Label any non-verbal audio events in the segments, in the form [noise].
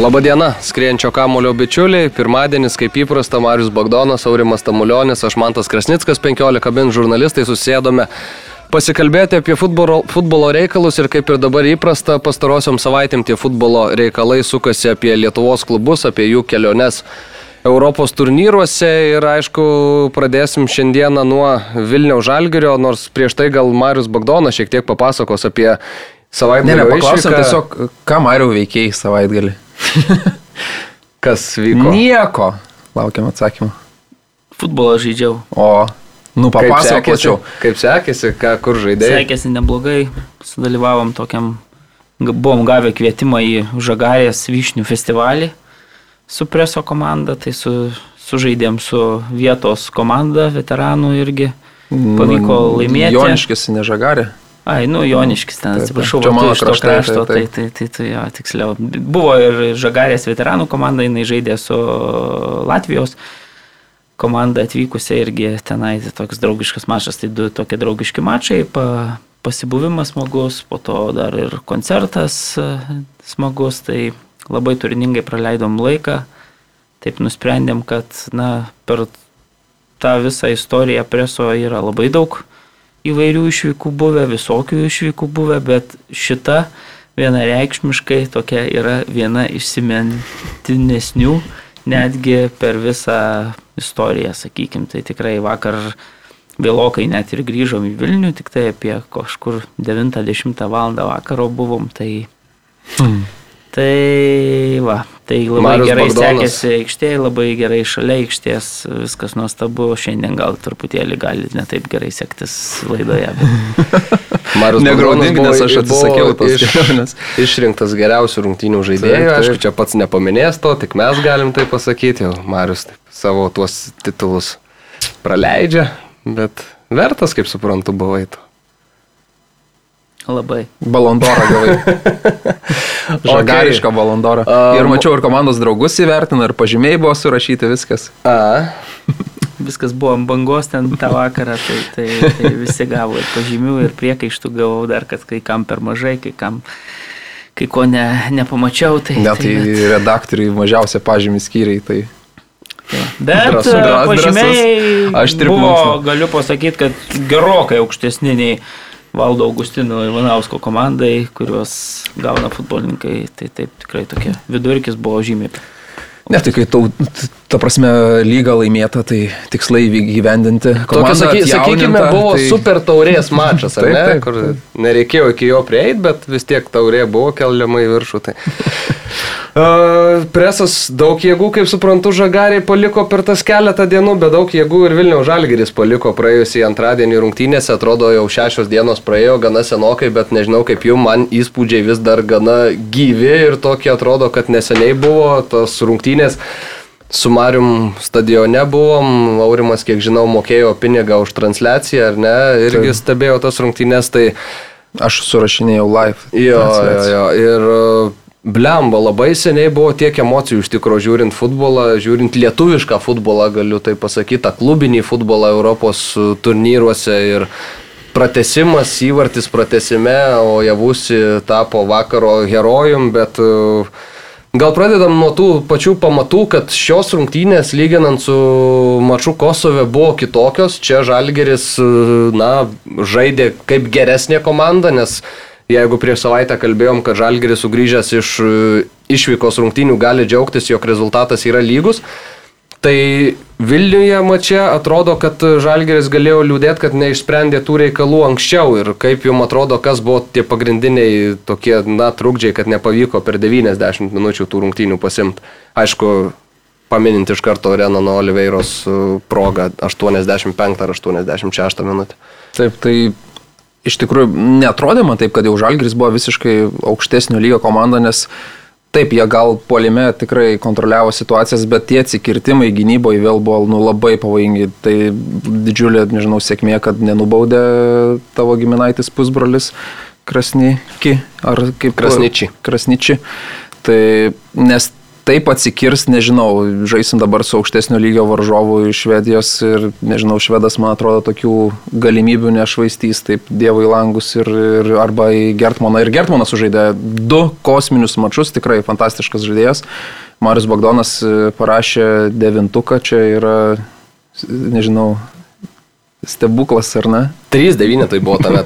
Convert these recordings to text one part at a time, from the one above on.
Labadiena, skrienčio kamulio bičiuliai. Pirmadienis, kaip įprasta, Marius Bagdonas, Aurimas Tamulionis, aš Mantas Krasnickas, 15 bin žurnalistai susėdome pasikalbėti apie futbolo, futbolo reikalus ir kaip ir dabar įprasta, pastarosiom savaitėm tie futbolo reikalai sukasi apie Lietuvos klubus, apie jų keliones Europos turnyruose ir aišku, pradėsim šiandieną nuo Vilniaus Žalgerio, nors prieš tai gal Marius Bagdonas šiek tiek papasakos apie savaitgalį. Ne, ne, paklausim tiesiog, ką Mariau veikiai savaitgalį. [laughs] Kas vyko? Nieko. Laukiam atsakymą. Futbolą žaidžiau. O, nu Kaip sekėsi, papasakočiau. kaip sekėsi, ką, kur žaidėjai? Sekėsi neblogai, sudalyvavom tokiam, buvom gavę kvietimą į Žagarės vyšnių festivalį su preso komanda, tai su, sužaidėm su vietos komanda, veteranų irgi. Pavyko laimėti. Joniškis, ne žagarė. Ai, nu, Joniškis ten, Taip, atsiprašau, čia mano iš to kraštai, krašto, tai, tai, tai, tai, jo, tiksliau. Buvo ir Žagarės veteranų komanda, jinai žaidė su Latvijos komanda atvykusi irgi tenai tai toks draugiškas mačas, tai du tokie draugiški mačai, pa, pasibuvimas smagus, po to dar ir koncertas e, smagus, tai labai turiningai praleidom laiką, taip nusprendėm, kad na, per tą visą istoriją preso yra labai daug įvairių išvykų buvę, visokių išvykų buvę, bet šita vienareikšmiškai tokia yra viena išsimintinesnių netgi per visą istoriją, sakykim. Tai tikrai vakar vėlokai net ir grįžom į Vilnių, tik tai apie kažkur 90 val. vakaro buvom, tai... Hmm. Tai va, tai labai Marius gerai Bagdonas. sekėsi aikštėje, labai gerai šalia aikštės, viskas nuostabu, šiandien gal truputėlį gali netaip gerai sektis laidoje. Bet... [laughs] Marius Negraudink, nes aš atsisakiau tos iš, kelionės. išrinktas geriausių rungtynių žaidėjų. Taip, taip. Aišku, čia pats nepaminės to, tik mes galim tai pasakyti. Jau Marius taip, savo tuos titulus praleidžia, bet vertas, kaip suprantu, buvai tu. Labai. Balondorą gavai. [laughs] Žagarišką balondorą. Um, Ir mačiau, ir komandos draugus įvertino, ir pažymiai buvo surašyti viskas. A, [laughs] Viskas buvo ant bangos ten tą vakarą, tai, tai, tai visi gavo ir pažymių, ir priekaištų gavau dar, kad kai kam per mažai, kai kam, kai ko ne, nepamačiau. Tai, Net tai bet, redaktoriui mažiausia pažymį skyriai. Tai... bet drąsu, e, drąs- pažymiai Aštri buvo, plunksna. galiu pasakyti, kad gerokai aukštesni nei Valdo Augustino Ivanausko komandai, kuriuos gauna futbolininkai. Tai taip tikrai tokie vidurkis buvo žymiai. Ne, tai kai tau, ta prasme, lyga laimėta, tai tikslai įgyvendinti. Tokia, saky, sakykime, buvo tai... super taurės [laughs] mačas, ar Taip, ne? taip. Kur nereikėjo iki jo prieiti, bet vis tiek taurė buvo keliama į viršų. Tai. [laughs] Uh, presas daug jėgų, kaip suprantu, žagariai paliko per tas keletą dienų, bet daug jėgų ir Vilniaus žalgeris paliko praėjusį antradienį rungtynėse. Atrodo, jau šešios dienos praėjo gana senokai, bet nežinau kaip jums, man įspūdžiai vis dar gana gyvi ir tokie atrodo, kad neseniai buvo tos rungtynės. Su Marium stadione buvom, Aurimas, kiek žinau, mokėjo pinigą už transliaciją, ar ne, irgi Taip. stebėjo tas rungtynės, tai Aš surašinėjau live. jo, jo, jo, ir uh, blemba, labai seniai buvo tiek emocijų iš tikrųjų, žiūrint futbolą, žiūrint lietuvišką futbolą, galiu tai pasakyti, klubinį futbolą Europos uh, turnyruose ir pratesimas, įvartis pratesime, o Javusi tapo vakaro herojum, bet uh, Gal pradedam nuo tų pačių pamatų, kad šios rungtynės, lyginant su maču Kosove, buvo kitokios. Čia Žalgeris, na, žaidė kaip geresnė komanda, nes jeigu prieš savaitę kalbėjom, kad Žalgeris sugrįžęs iš išvykos rungtynių gali džiaugtis, jog rezultatas yra lygus. Tai Vilniuje mače atrodo, kad Žalgeris galėjo liūdėti, kad neišsprendė tų reikalų anksčiau ir kaip jums atrodo, kas buvo tie pagrindiniai tokie, na, trukdžiai, kad nepavyko per 90 minučių tų rungtynių pasimti. Aišku, paminint iš karto Renano Oliveiros e, progą 85 ar 86 minutę. Taip, tai iš tikrųjų netrodė man taip, kad jau Žalgris buvo visiškai aukštesnio lygio komanda, nes Taip, jie gal polime tikrai kontroliavo situacijas, bet tie atsikirtimai gynyboje vėl buvo nu, labai pavojingi. Tai didžiulė, nežinau, sėkmė, kad nenubaudė tavo giminaitis pusbrolis Krasniki, ar kaip Krasničiai. Krasničiai. Tai nes taip atsikirs, nežinau, žaisim dabar su aukštesnio lygio varžovu iš Švedijos ir, nežinau, švedas, man atrodo, tokių galimybių nešvaistys, taip dievai langus ir, ir arba į Gertmaną. Ir Gertmanas sužaidė du kosminius mačius, tikrai fantastiškas žaidėjas. Marius Bagdonas e, parašė devintuką, čia yra, nežinau, stebuklas ar ne? 3-9 tai buvo tame.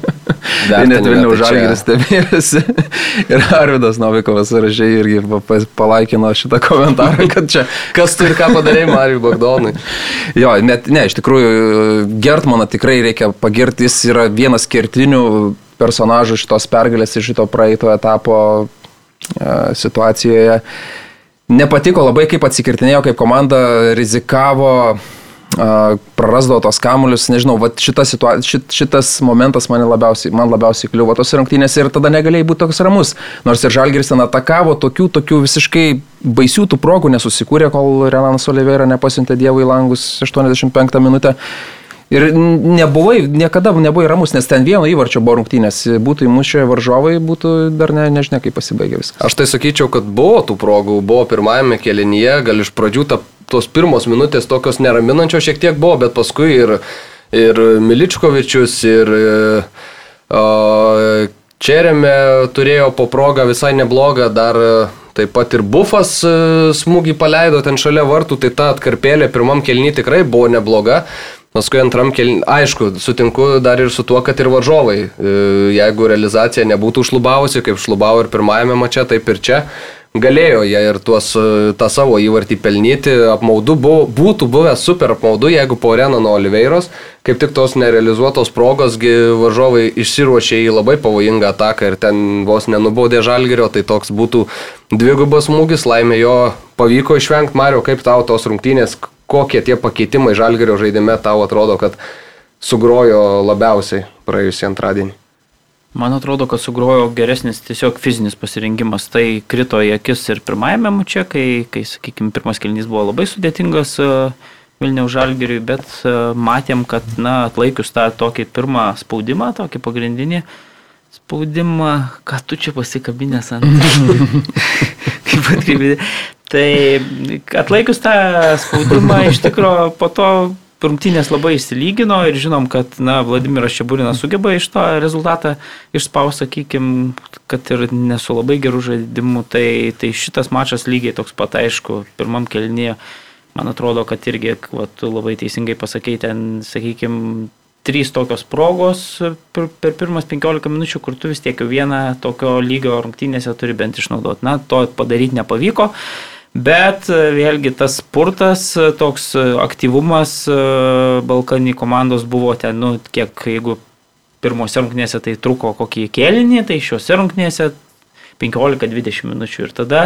Tai net vertinime, Vilniaus tai žalgeris stebėjosi. [laughs] Ir Arvidas Novikovas rašiai irgi pa- pa- palaikino šitą komentarą, [laughs] kad čia Kas tu ir ką padarė Marijui Bagdonui? Jo, net ne, iš tikrųjų, Gertmaną tikrai reikia pagirti, jis yra vienas kertinių personažų šitos pergalės ir šito praeito etapo e, situacijoje. Nepatiko labai, kaip atsikirtinėjo, kaip komanda rizikavo, prarasdavo tos kamuolius, nežinau, vat šita situa- šit, šitas momentas man labiausiai, man labiausiai kliuvo tos rungtynės ir tada negalėjai būti toks ramus. Nors ir Žalgiris ten atakavo, tokių, tokių visiškai baisių tų progų nesusikūrė, kol Renanas Oliveira nepasiuntė Dievo į langus 85 minutę. Ir nebuvai, niekada nebuvai ramus, nes ten vieno įvarčio buvo rungtynės. Būtų įmušę varžovai, būtų dar ne, nežinia, kaip pasibaigė viskas. Aš tai sakyčiau, kad buvo tų progų, buvo pirmajame kelinyje, gal iš pradžių ta, tos pirmos minutės tokios neraminančios šiek tiek buvo, bet paskui ir, ir Miličkovičius, ir uh, Čerėme turėjo po progą visai neblogą, dar e, taip pat ir Bufas e, smūgį paleido ten šalia vartų, tai ta atkarpėlė pirmam kelny tikrai buvo nebloga. Paskui antram kelny, aišku, sutinku dar ir su tuo, kad ir varžovai, e, jeigu realizacija nebūtų šlubavusi, kaip šlubavo ir pirmajame mače, taip ir čia, galėjo jie ir tuos, e, tą savo įvartį pelnyti, apmaudu buvo, būtų buvę super apmaudu, jeigu po Renano Oliveiros, kaip tik tos nerealizuotos progos, gi varžovai išsiruošė į labai pavojingą ataką ir ten vos nenubaudė žalgerio, tai toks būtų dvigubas smūgis, laimė jo pavyko išvengti, Mario, kaip tau tos rungtynės, kokie tie pakeitimai žalgerio žaidime tau atrodo, kad sugrojo labiausiai praėjusį antradienį. Man atrodo, kad sugrojo geresnis tiesiog fizinis pasirengimas. Tai krito į akis ir pirmajame mače, kai, kai sakykime, pirmas kelnys buvo labai sudėtingas e, Vilniaus žalgiriui, bet e, matėm, kad, na, atlaikius tą tokį pirmą spaudimą, tokį pagrindinį spaudimą, ką tu čia pasikabinės ant... [laughs] Kaip atkreipė. Tai atlaikius tą spaudimą, iš tikrųjų, po to rungtynės labai įsilygino ir žinom, kad na, Vladimiras Čiaburinas sugeba iš to rezultatą išspaus, sakykime, kad ir nesu labai gerų žaidimų, tai, tai šitas mačas lygiai toks pat aišku, pirmam kelnyje, man atrodo, kad irgi, va, tu labai teisingai pasakei, ten, sakykime, trys tokios progos per, per pirmas 15 minučių, kur tu vis tiek vieną tokio lygio rungtynėse turi bent išnaudoti. Na, to padaryti nepavyko. Bet e, vėlgi tas spurtas, e, toks e, aktyvumas Balkanį komandos buvo ten, nu, kiek, jeigu pirmose rungtynėse tai truko kokį kėlinį, tai šiuose rungtynėse 15-20 minučių. Ir tada,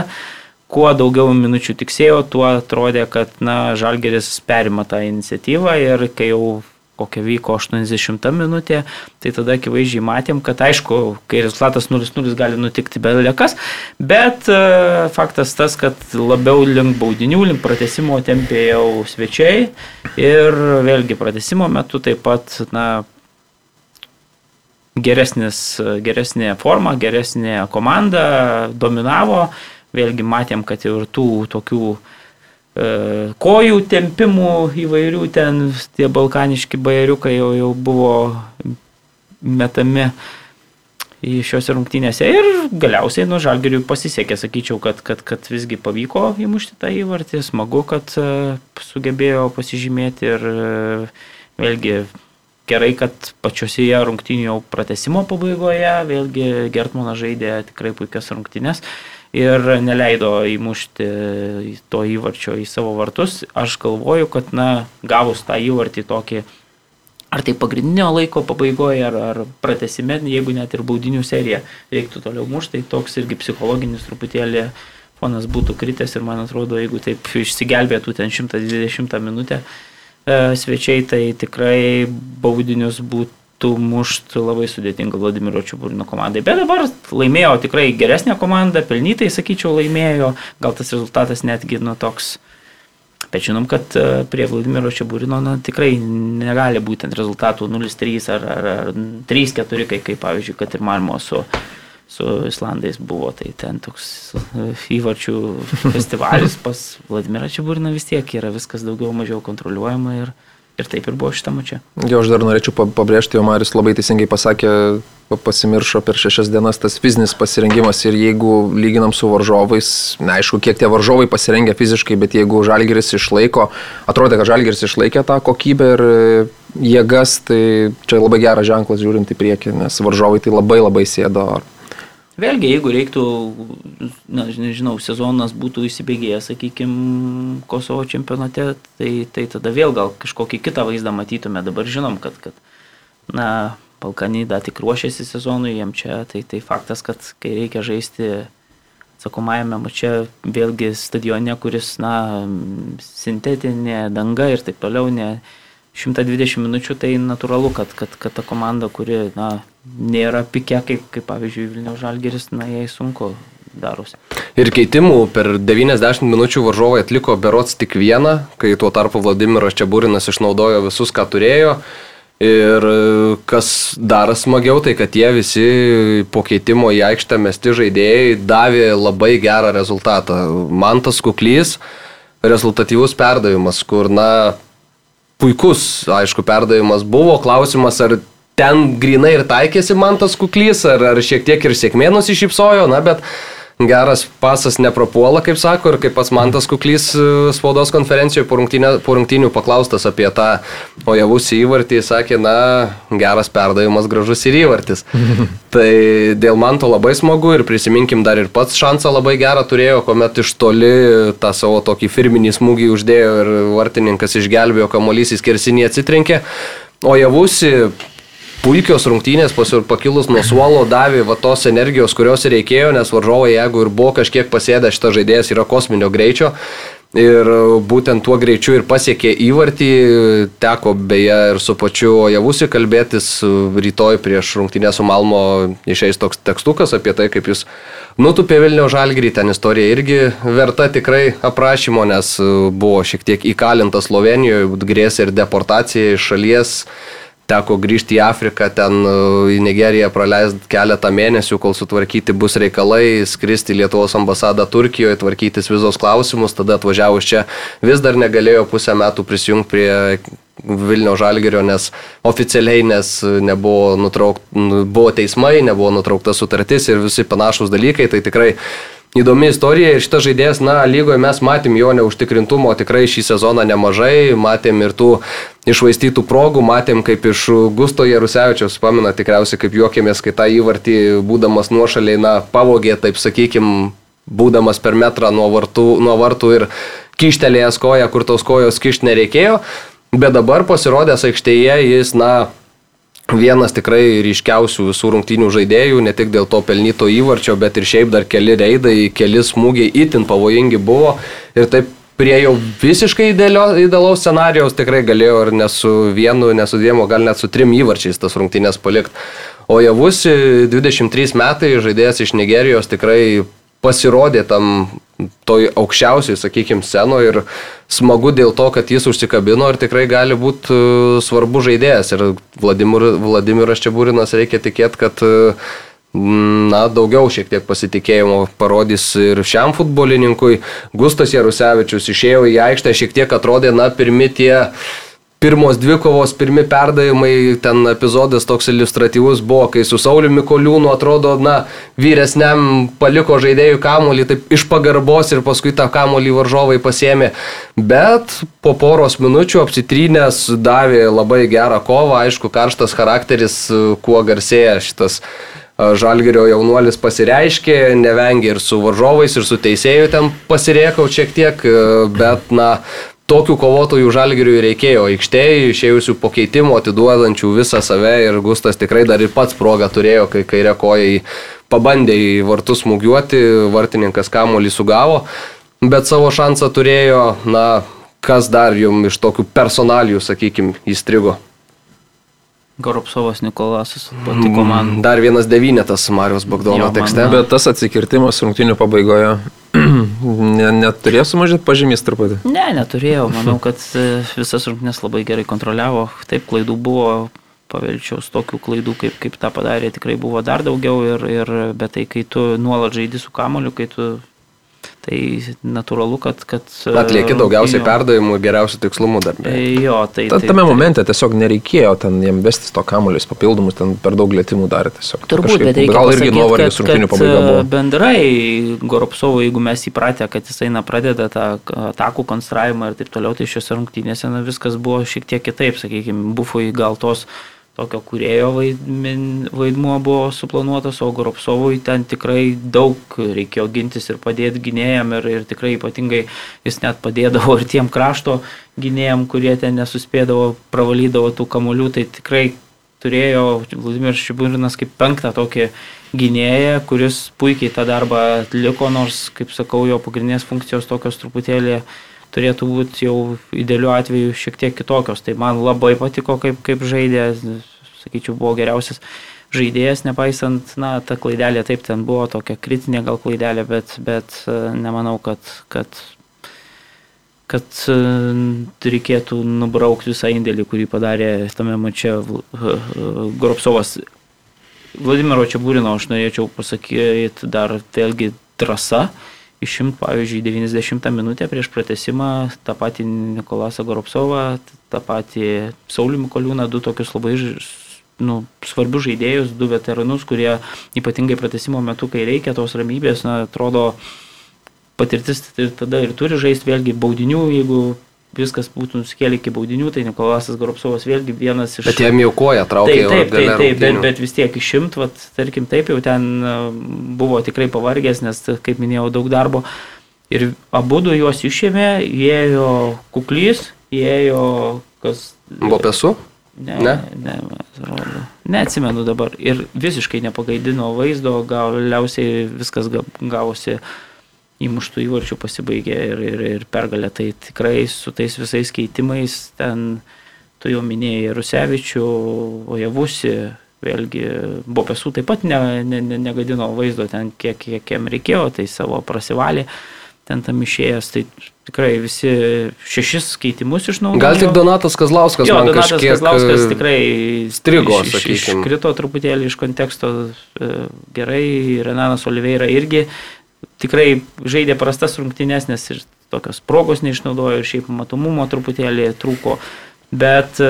kuo daugiau minučių tiksėjo, tuo atrodė, kad, na, Žalgeris perima tą iniciatyvą ir kai jau kokia vyko 80 minutė, tai tada akivaizdžiai matėm, kad aišku, kai rezultatas 0-0 gali nutikti be lėkas, bet e, faktas tas, kad labiau link baudinių, link pratesimo tempė jau svečiai ir vėlgi pratesimo metu taip pat, na, geresnis, geresnė forma, geresnė komanda dominavo, vėlgi matėm, kad ir tų tokių kojų tempimų įvairių ten, tie balkaniški bajeriukai jau, jau buvo metami į šiuose rungtynėse ir galiausiai nuo žalgerių pasisekė, sakyčiau, kad, kad, kad visgi pavyko įmušti tą įvartį, smagu, kad e, sugebėjo pasižymėti ir e, vėlgi gerai, kad pačiose rungtynių jau pratesimo pabaigoje, vėlgi Gertmanas žaidė tikrai puikias rungtynės ir neleido įmušti to įvarčio į savo vartus. Aš galvoju, kad, na, gavus tą įvartį tokį, ar tai pagrindinio laiko pabaigoje, ar, ar pratesime, jeigu net ir baudinių seriją reiktų toliau mušti, tai toks irgi psichologinis truputėlį fonas būtų kritęs ir man atrodo, jeigu taip išsigelbėtų ten 120 minutę e, svečiai, tai tikrai baudinius būt, būtų mušti labai sudėtinga Vladimiro Čiaburino komandai. Bet dabar laimėjo tikrai geresnė komanda, pelnytai, sakyčiau, laimėjo, gal tas rezultatas netgi nu toks. Bet žinom, kad e, prie Vladimiro Čiaburino na, tikrai negali būti ant rezultatų 0-3 ar, ar, ar 3-4, kai, kaip pavyzdžiui, kad ir Malmo su, su Islandais buvo, tai ten toks e, įvarčių [laughs] festivalis pas Vladimirą Čiaburiną vis tiek yra viskas daugiau mažiau kontroliuojama ir, ir taip ir buvo šitą mačią. Jo, aš dar norėčiau pa- pabrėžti, jo Marius labai teisingai pasakė, pa- pasimiršo per šešias dienas tas fizinis pasirengimas ir jeigu lyginam su varžovais, neaišku, kiek tie varžovai pasirengia fiziškai, bet jeigu Žalgeris išlaiko, atrodė, kad Žalgeris išlaikė tą kokybę ir e, jėgas, tai čia labai geras ženklas žiūrint į priekį, nes varžovai tai labai labai sėdo. Vėlgi, jeigu reiktų, na, nežinau, sezonas būtų įsibėgėjęs, sakykime, Kosovo čempionate, tai, tai tada vėl gal kažkokį kitą vaizdą matytume. Dabar žinom, kad, kad na, Balkanai dar tik ruošiasi sezonui, jiem čia, tai, tai faktas, kad kai reikia žaisti atsakomajame mače, vėlgi stadione, kuris, na, sintetinė danga ir taip toliau, ne 120 minučių, tai natūralu, kad, kad, kad ta komanda, kuri, na, nėra pikė, kaip, kaip pavyzdžiui, Vilniaus Žalgeris, na, jai sunku darosi. Ir keitimų per 90 minučių varžovai atliko berots tik vieną, kai tuo tarpu Vladimiras Čiaburinas išnaudojo visus, ką turėjo. Ir kas dar smagiau, tai kad jie visi po keitimo į aikštę mesti žaidėjai davė labai gerą rezultatą. Mantas Kuklys, rezultatyvus perdavimas, kur, na, puikus, aišku, perdavimas buvo. Klausimas, ar ten grinai ir taikėsi Mantas Kuklys, ar, ar šiek tiek ir sėkmė nusišypsojo, na, bet geras pasas neprapuola, kaip sako, ir kaip pats Mantas Kuklys e, spaudos konferencijoje po, po rungtynių paklaustas apie tą ojavusį įvartį, sakė, na, geras perdavimas, gražus ir įvartis. [laughs] tai dėl Manto labai smagu ir prisiminkim dar ir pats šansą labai gerą turėjo, kuomet iš toli tą savo tokį firminį smūgį uždėjo ir vartininkas išgelbėjo, kamuolys į skersinį atsitrenkė. O javusi puikios rungtynės pakilus nuo suolo davė va tos energijos, kurios reikėjo, nes varžovai, jeigu ir buvo kažkiek pasėdę, šitas žaidėjas yra kosminio greičio. Ir būtent tuo greičiu ir pasiekė įvartį, teko beje ir su pačiu Javusi kalbėtis rytoj prieš rungtynę su Malmo išeis toks tekstukas apie tai, kaip jis nutupė Vilnių žalgrį, ten istorija irgi verta tikrai aprašymo, nes buvo šiek tiek įkalintas Slovenijoje, grėsė ir deportacija iš šalies teko grįžti į Afriką, ten e, į Nigeriją praleisti keletą mėnesių, kol sutvarkyti bus reikalai, skristi į Lietuvos ambasadą Turkijoje, tvarkytis vizos klausimus, tada atvažiavus čia vis dar negalėjo pusę metų prisijungti prie Vilnių žalgerio, nes oficialiai, nes nebuvo nutraukt, buvo teismai, nebuvo nutraukta sutartis ir visi panašus dalykai, tai tikrai įdomi istorija ir šitas žaidėjas, na, lygoje mes matėm jo neužtikrintumo tikrai šį sezoną nemažai, matėm ir tų išvaistytų progų, matėm kaip iš Gusto Jarusevičiaus, pamena tikriausiai kaip juokėmės, kai tą įvartį, būdamas nuošaliai, na, pavogė, taip sakykim, būdamas per metrą nuo vartų, nuo vartų ir kištelėjęs koją, kur tos kojos kišti nereikėjo, bet dabar pasirodęs aikštėje jis, na, vienas tikrai ryškiausių visų rungtynių žaidėjų, ne tik dėl to pelnyto įvarčio, bet ir šiaip dar keli reidai, keli smūgiai itin pavojingi buvo ir taip prie jau visiškai idealaus scenarijaus tikrai galėjo ir ne su vienu, ne su dviem, o gal net su trim įvarčiais tas rungtynės palikti. O Javusi 23 metai žaidėjas iš Nigerijos tikrai pasirodė tam toj aukščiausiai, sakykime, scenoje ir smagu dėl to, kad jis užsikabino ir tikrai gali būti uh, svarbu žaidėjas. Ir Vladimir, Vladimiras Čiaburinas reikia tikėti, kad uh, na, daugiau šiek tiek pasitikėjimo parodys ir šiam futbolininkui. Gustas Jarusevičius išėjo į aikštę, šiek tiek atrodė, na, pirmi tie pirmos dvi kovos, pirmi perdavimai, ten epizodas toks iliustratyvus buvo, kai su Sauliu Mikoliūnu atrodo, na, vyresniam paliko žaidėjų kamuolį, taip iš pagarbos ir paskui tą kamuolį varžovai pasėmė. Bet po poros minučių apsitrynęs davė labai gerą kovą, aišku, karštas charakteris, kuo garsėja šitas Žalgerio jaunuolis pasireiškė, nevengė ir su varžovais, ir su teisėju ten pasiriekau šiek tiek, bet, na, tokių kovotojų žalgiriui reikėjo aikštėje, išėjusių po keitimo, atiduodančių visą save ir Gustas tikrai dar ir pats progą turėjo, kai kairė koja pabandė į vartus smūgiuoti, vartininkas kamuolį sugavo, bet savo šansą turėjo, na, kas dar jums iš tokių personalijų, sakykime, įstrigo. Goropsovas Nikolasas patiko man. Dar vienas devynetas Marijos Bagdono Jo, man- tekste. Bet tas atsikirtimas rungtinių pabaigoje [clears throat] ne, neturėjo sumažinti pažymys truputį. Ne, neturėjau. Manau, kad e, visas rungtynes labai gerai kontroliavo. Taip, klaidų buvo, pavelčiaus tokių klaidų, kaip, kaip tą padarė, tikrai buvo dar daugiau. Ir, ir, bet tai, kai tu nuolat žaidži su kamoliu, kai tu... Tai natūralu, kad... kad e, Atlieki daugiausiai jo. perdavimų ir geriausių tikslumų darbė. E, Jo, tai... Ta, tai tame tai- momente tiesiog nereikėjo ten jiem vestis to kamuolius papildomus, ten per daug lėtimų darė tiesiog. Turbūt, Kažkaip bet reikia gal irgi nuovargis rungtinių pabaiga e, buvo. Bendrai Goropsovo, jeigu mes įpratę, kad jisai na, pradeda tą atakų konstravimą ir taip toliau, tai šiuose rungtynėse na, viskas buvo šiek tiek kitaip, sakykime, bufui gal tos tokio kurėjo vaidmen- vaidmuo buvo suplanuotas, o Goropsovui ten tikrai daug reikėjo gintis ir padėti gynėjam ir, ir tikrai ypatingai jis net padėdavo ir tiem krašto gynėjam, kurie ten nesuspėdavo, pravalydavo tų kamolių, tai tikrai turėjo Vladimiras Šiburinas kaip penktą tokį gynėją, kuris puikiai tą darbą atliko, nors, kaip sakau, jo pagrindinės funkcijos tokios truputėlį turėtų būti jau idealiu atveju šiek tiek kitokios. Tai man labai patiko, kaip, kaip žaidė, sakyčiau, buvo geriausias žaidėjas, nepaisant, na, ta klaidelė taip ten buvo tokia kritinė gal klaidelė, bet, bet e, nemanau, kad, kad kad e, reikėtų nubraukti visą indėlį, kurį padarė tame mače Goropsovas. Vladimiro Čiabūrino aš norėčiau pasakyti dar vėlgi drąsa. Išimti, pavyzdžiui, 90 minutę prieš pratesimą tą patį Nikolasą Goropsovą, tą patį Saulių Mikoliūną, du tokius labai nu, svarbius žaidėjus, du veteranus, kurie ypatingai pratesimo metu, kai reikia tos ramybės, na, atrodo, patirtis ir tada ir turi žaisti vėlgi baudinių, jeigu viskas būtų nusikėlę iki baudinių, tai Nikolasas Goropsovas vėlgi vienas iš... Bet jiem jau koja traukė Taip, taip, taip, taip bet, bet vis tiek išimt, vat, tarkim, taip jau ten e, buvo tikrai pavargęs, nes, kaip minėjau, daug darbo. Ir abu du juos išėmė, įėjo kuklys, įėjo kas... Buvo pesu? Ne, Ne? ne, atrodo. Neatsimenu dabar. Ir visiškai nepagaidino vaizdo, galiausiai viskas ga- gavosi įmuštų įvarčių pasibaigė ir, ir, ir pergalė. Tai tikrai su tais visais keitimais ten, tu jau minėjai Rusevičių, Ojavusi, vėlgi Bopesų taip pat ne, ne, ne, negadino vaizdo ten, kiek, kiek jam reikėjo, tai savo prasivalė ten tam išėjęs. Tai tikrai visi šešis keitimus išnaudojo. Gal tik Donatas Kazlauskas Jo, man Donatas kažkiek Kazlauskas e, tikrai strigo, iš- iš-. Iškrito truputėlį iš konteksto e, gerai, Renanas Oliveira irgi tikrai žaidė prastas rungtynės, nes ir tokios progos neišnaudojo ir šiaip matomumo truputėlį trūko. Bet e,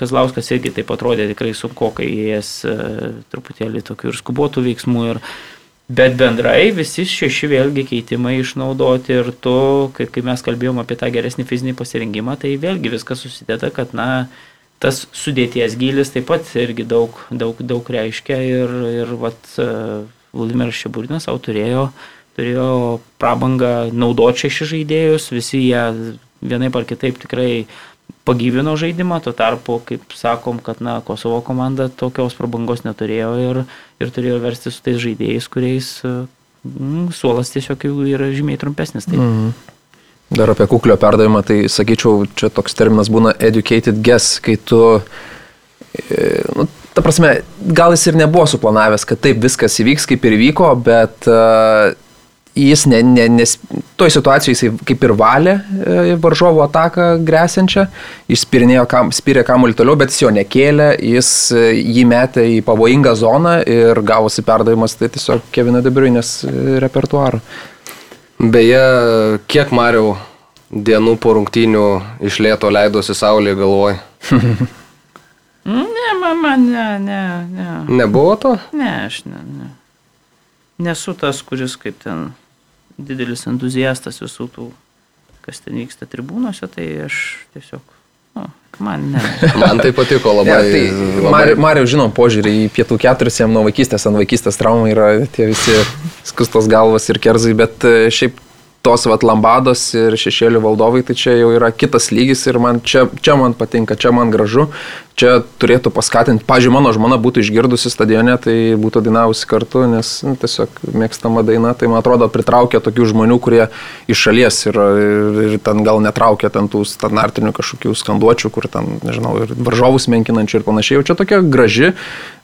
Kazlauskas irgi taip atrodė tikrai sunku, kai jis e, truputėlį tokių ir skubotų veiksmų. Ir, bet bendrai visi šeši vėlgi keitimai išnaudoti ir tu, kai, kai mes kalbėjom apie tą geresnį fizinį pasirinkimą, tai vėlgi viskas susideda, kad na, tas sudėties gilis taip pat irgi daug, daug, daug reiškia ir, ir vat, e, Vladimiras Šeburinas savo turėjo, turėjo prabangą naudoti šešis žaidėjus, visi jie vienaip ar kitaip tikrai pagyvino žaidimą, tuo tarpu, kaip sakom, kad na, Kosovo komanda tokios prabangos neturėjo ir, ir turėjo versti su tais žaidėjais, kuriais mm, suolas tiesiog jau yra žymiai trumpesnis. Tai, mm. Dar apie kuklio perdavimą, tai sakyčiau, čia toks terminas būna educated guess, kai tu, e, nu, ta prasme, gal jis ir nebuvo suplanavęs, kad taip viskas įvyks, kaip ir įvyko, bet uh, jis, ne, ne, nes toj situacijoje jisai kaip ir valė e, varžovo ataką grėsiančią, išspirinėjo, kam, spyrė kamuolį toliau, bet jis jo nekėlė, jis e, jį metė į pavojingą zoną ir gavosi perdavimas, tai tiesiog Kevino Debriunės repertuarą. Beje, kiek Mariau dienų po rungtynių iš lėto leidosi saulė galvoj? [laughs] Ne, man, man, ne, ne, ne. Nebuvo to? Ne, aš ne, ne. nesu tas, kuris kaip ten didelis entuziastas visų tų, kas ten vyksta tribūnose, tai aš tiesiog, nu, man ne. [laughs] Man tai patiko labai. Ne, tai labai Mar, Mario žinom požiūrį į pietų keturis, jam nuo vaikystės ant vaikystės traumų yra tie visi skustos galvos ir kerzai, bet e, šiaip tos vat lambados ir šešėlių valdovai, tai čia jau yra kitas lygis ir man čia, čia man patinka, čia man gražu, čia turėtų paskatinti, pažiūrėjau, mano žmona būtų išgirdusi stadione, tai būtų dainavusi kartu, nes nu, tiesiog mėgstama daina, tai man atrodo pritraukia tokių žmonių, kurie iš šalies ir, ir, ir ten gal netraukia ten tų standartinių kažkokių skanduočių, kur ten, nežinau, ir varžovus menkinančių ir panašiai, jau čia tokia graži.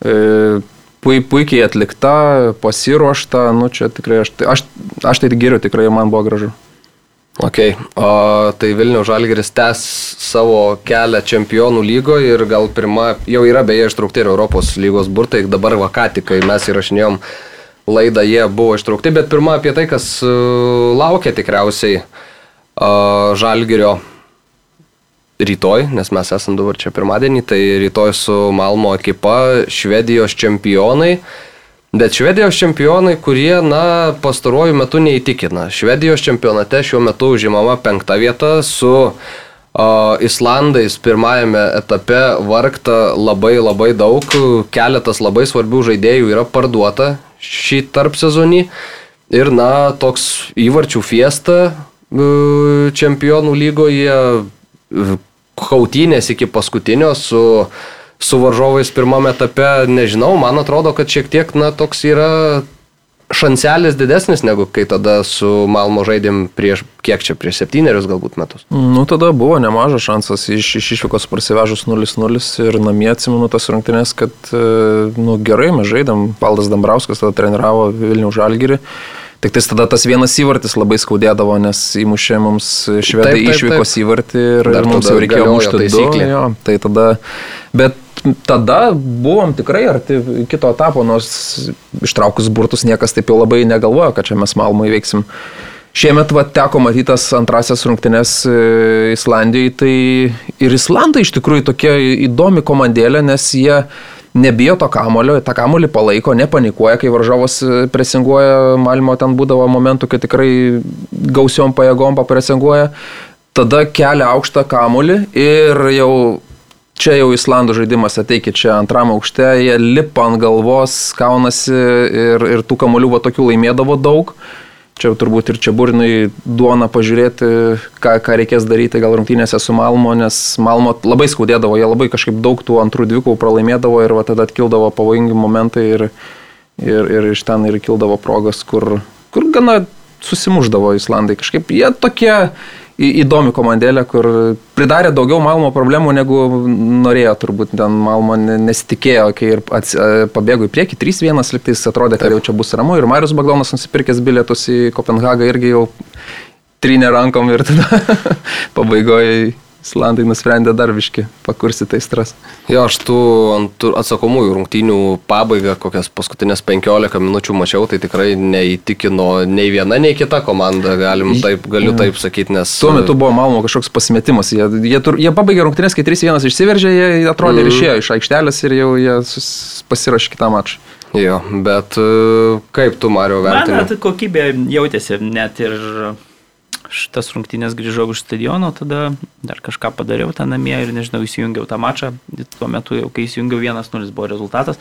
E, puikiai atlikta, pasiruošta, nu čia tikrai aš, aš, aš tai geriau, tikrai man buvo gražu. Ok, o tai Vilnių Žalgeris tęs savo kelią čempionų lygoje ir gal pirma, jau yra beje ištraukti ir Europos lygos burtai, dabar vakatikai mes įrašinėjom laidą, jie buvo ištraukti, bet pirma apie tai, kas e, laukia tikriausiai uh, Žalgerio rytoj, nes mes esame dabar čia pirmadienį, tai rytoj su Malmo ekipa Švedijos čempionai. Bet Švedijos čempionai, kurie, na, pastaruoju metu neįtikina. Švedijos čempionate šiuo metu užimama penkta vieta su o, Islandais pirmajame etape vargta labai labai daug, keletas labai svarbių žaidėjų yra parduota šį tarp sezonį. Ir, na, toks įvarčių fiesta čempionų lygoje kautynės iki paskutinio su, su varžovais pirmame etape, nežinau, man atrodo, kad šiek tiek, na, toks yra šanselis didesnis negu kai tada su Malmo žaidėm prieš, kiek čia, prieš septynerius galbūt metus. Nu, tada buvo nemažas šansas iš, iš išvykos parsivežus 0-0 ir namie atsimenu tas rungtynės, kad, e, nu, gerai mes žaidėm, Paldas Dambrauskas tada treniravo Vilnių Žalgirį. Tik tais tada tas vienas įvartis labai skaudėdavo, nes įmušė mums švedai išvykos įvartį ir, ir mums jau reikėjo mušti du. Jo, tai tada, bet tada buvom tikrai arti kito etapo, nors ištraukus burtus niekas taip jau labai negalvojo, kad čia mes Malmą įveiksim. Šiemet va, teko matytas antrasias rungtynes e, Islandijoje, tai ir Islandai iš tikrųjų tokia įdomi komandėlė, nes jie nebijo to kamulio, tą kamulį palaiko, nepanikuoja, kai varžovas e, presinguoja, Malmo ten būdavo momentų, kai tikrai gausiom pajėgom papresinguoja, tada kelia aukštą kamulį ir jau čia jau Islandų žaidimas ateikit čia antram aukšte, jie lipa ant galvos, kaunasi ir, ir tų kamuolių va tokių laimėdavo daug. Čia turbūt ir čia burnai duona pažiūrėti, ką, ką reikės daryti gal rungtynėse su Malmo, nes Malmo labai skaudėdavo, jie labai kažkaip daug tų antrų dvikų pralaimėdavo ir va, tada atkildavo pavojingi momentai ir, ir, ir iš ten ir kildavo progas, kur, kur gana susimuždavo Islandai. Kažkaip jie tokie įdomi komandėlė, kur pridarė daugiau Malmo problemų, negu norėjo turbūt. Ten Malmo nesitikėjo, kai ir ats, pabėgo į priekį 3-1, liktais atrodė, kad Taip. jau čia bus ramu. Ir Marius Bagdonas nusipirkęs bilietus į Kopenhagą irgi jau trynė rankom ir tada [laughs] pabaigoje Islandai nusprendė dar viški pakursyti aistras. Jo, aš tų atsakomųjų rungtynių pabaigą, kokias paskutinės 15 minučių mačiau, tai tikrai neįtikino nei viena, nei kita komanda, galim taip, galiu ja. taip sakyti, nes... Tuo metu buvo Malmo kažkoks pasimetimas, jie, jie, jie pabaigė rungtynės, kai 3-1 išsiveržė, jie atrodė mm. ir išėjo iš aikštelės ir jau jie pasirašė kitą mačą. Jo, bet e, kaip tu, Mario, vertini? Man, kokybė jautėsi net ir šitas rungtynės grįžau iš stadiono, tada dar kažką padariau ten namie ir nežinau, įsijungiau tą mačą. Tuo metu jau, kai įsijungiau 1-0 buvo rezultatas.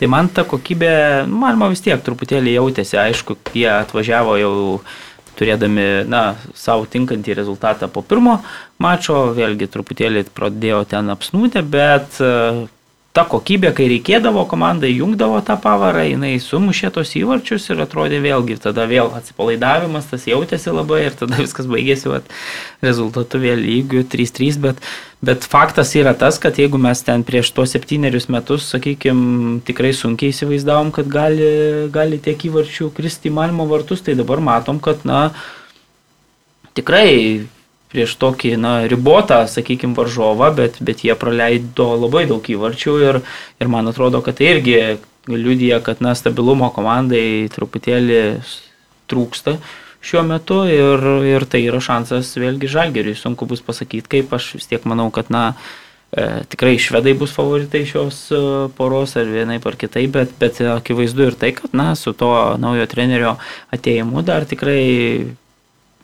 Tai man ta kokybė, nu, man vis tiek truputėlį jautėsi, aišku, jie atvažiavo jau turėdami, na, savo tinkantį rezultatą po pirmo mačo, vėlgi truputėlį pradėjo ten apsnūti, bet ta kokybė, kai reikėdavo komandai, jungdavo tą pavarą, jinai sumušė tos įvarčius ir atrodė vėlgi, tada vėl atsipalaidavimas, tas jautėsi labai ir tada viskas baigėsi vat, rezultatu vėl lygių 3-3, bet, bet faktas yra tas, kad jeigu mes ten prieš tuos septynerius metus, sakykime, tikrai sunkiai įsivaizdavom, kad gali, gali tiek įvarčių kristi į Malmo vartus, tai dabar matom, kad, na, tikrai prieš tokį na, ribotą, sakykime, varžovą, bet, bet jie praleido labai daug įvarčių ir, ir man atrodo, kad tai irgi liudija, kad na, stabilumo komandai truputėlį trūksta šiuo metu ir, ir tai yra šansas vėlgi žalgeriui. Sunku bus pasakyti, kaip aš vis tiek manau, kad na, e, tikrai švedai bus favoritai šios e, poros ar vienaip ar kitaip, bet, bet akivaizdu ir tai, kad na, su to naujo trenerio ateimu dar tikrai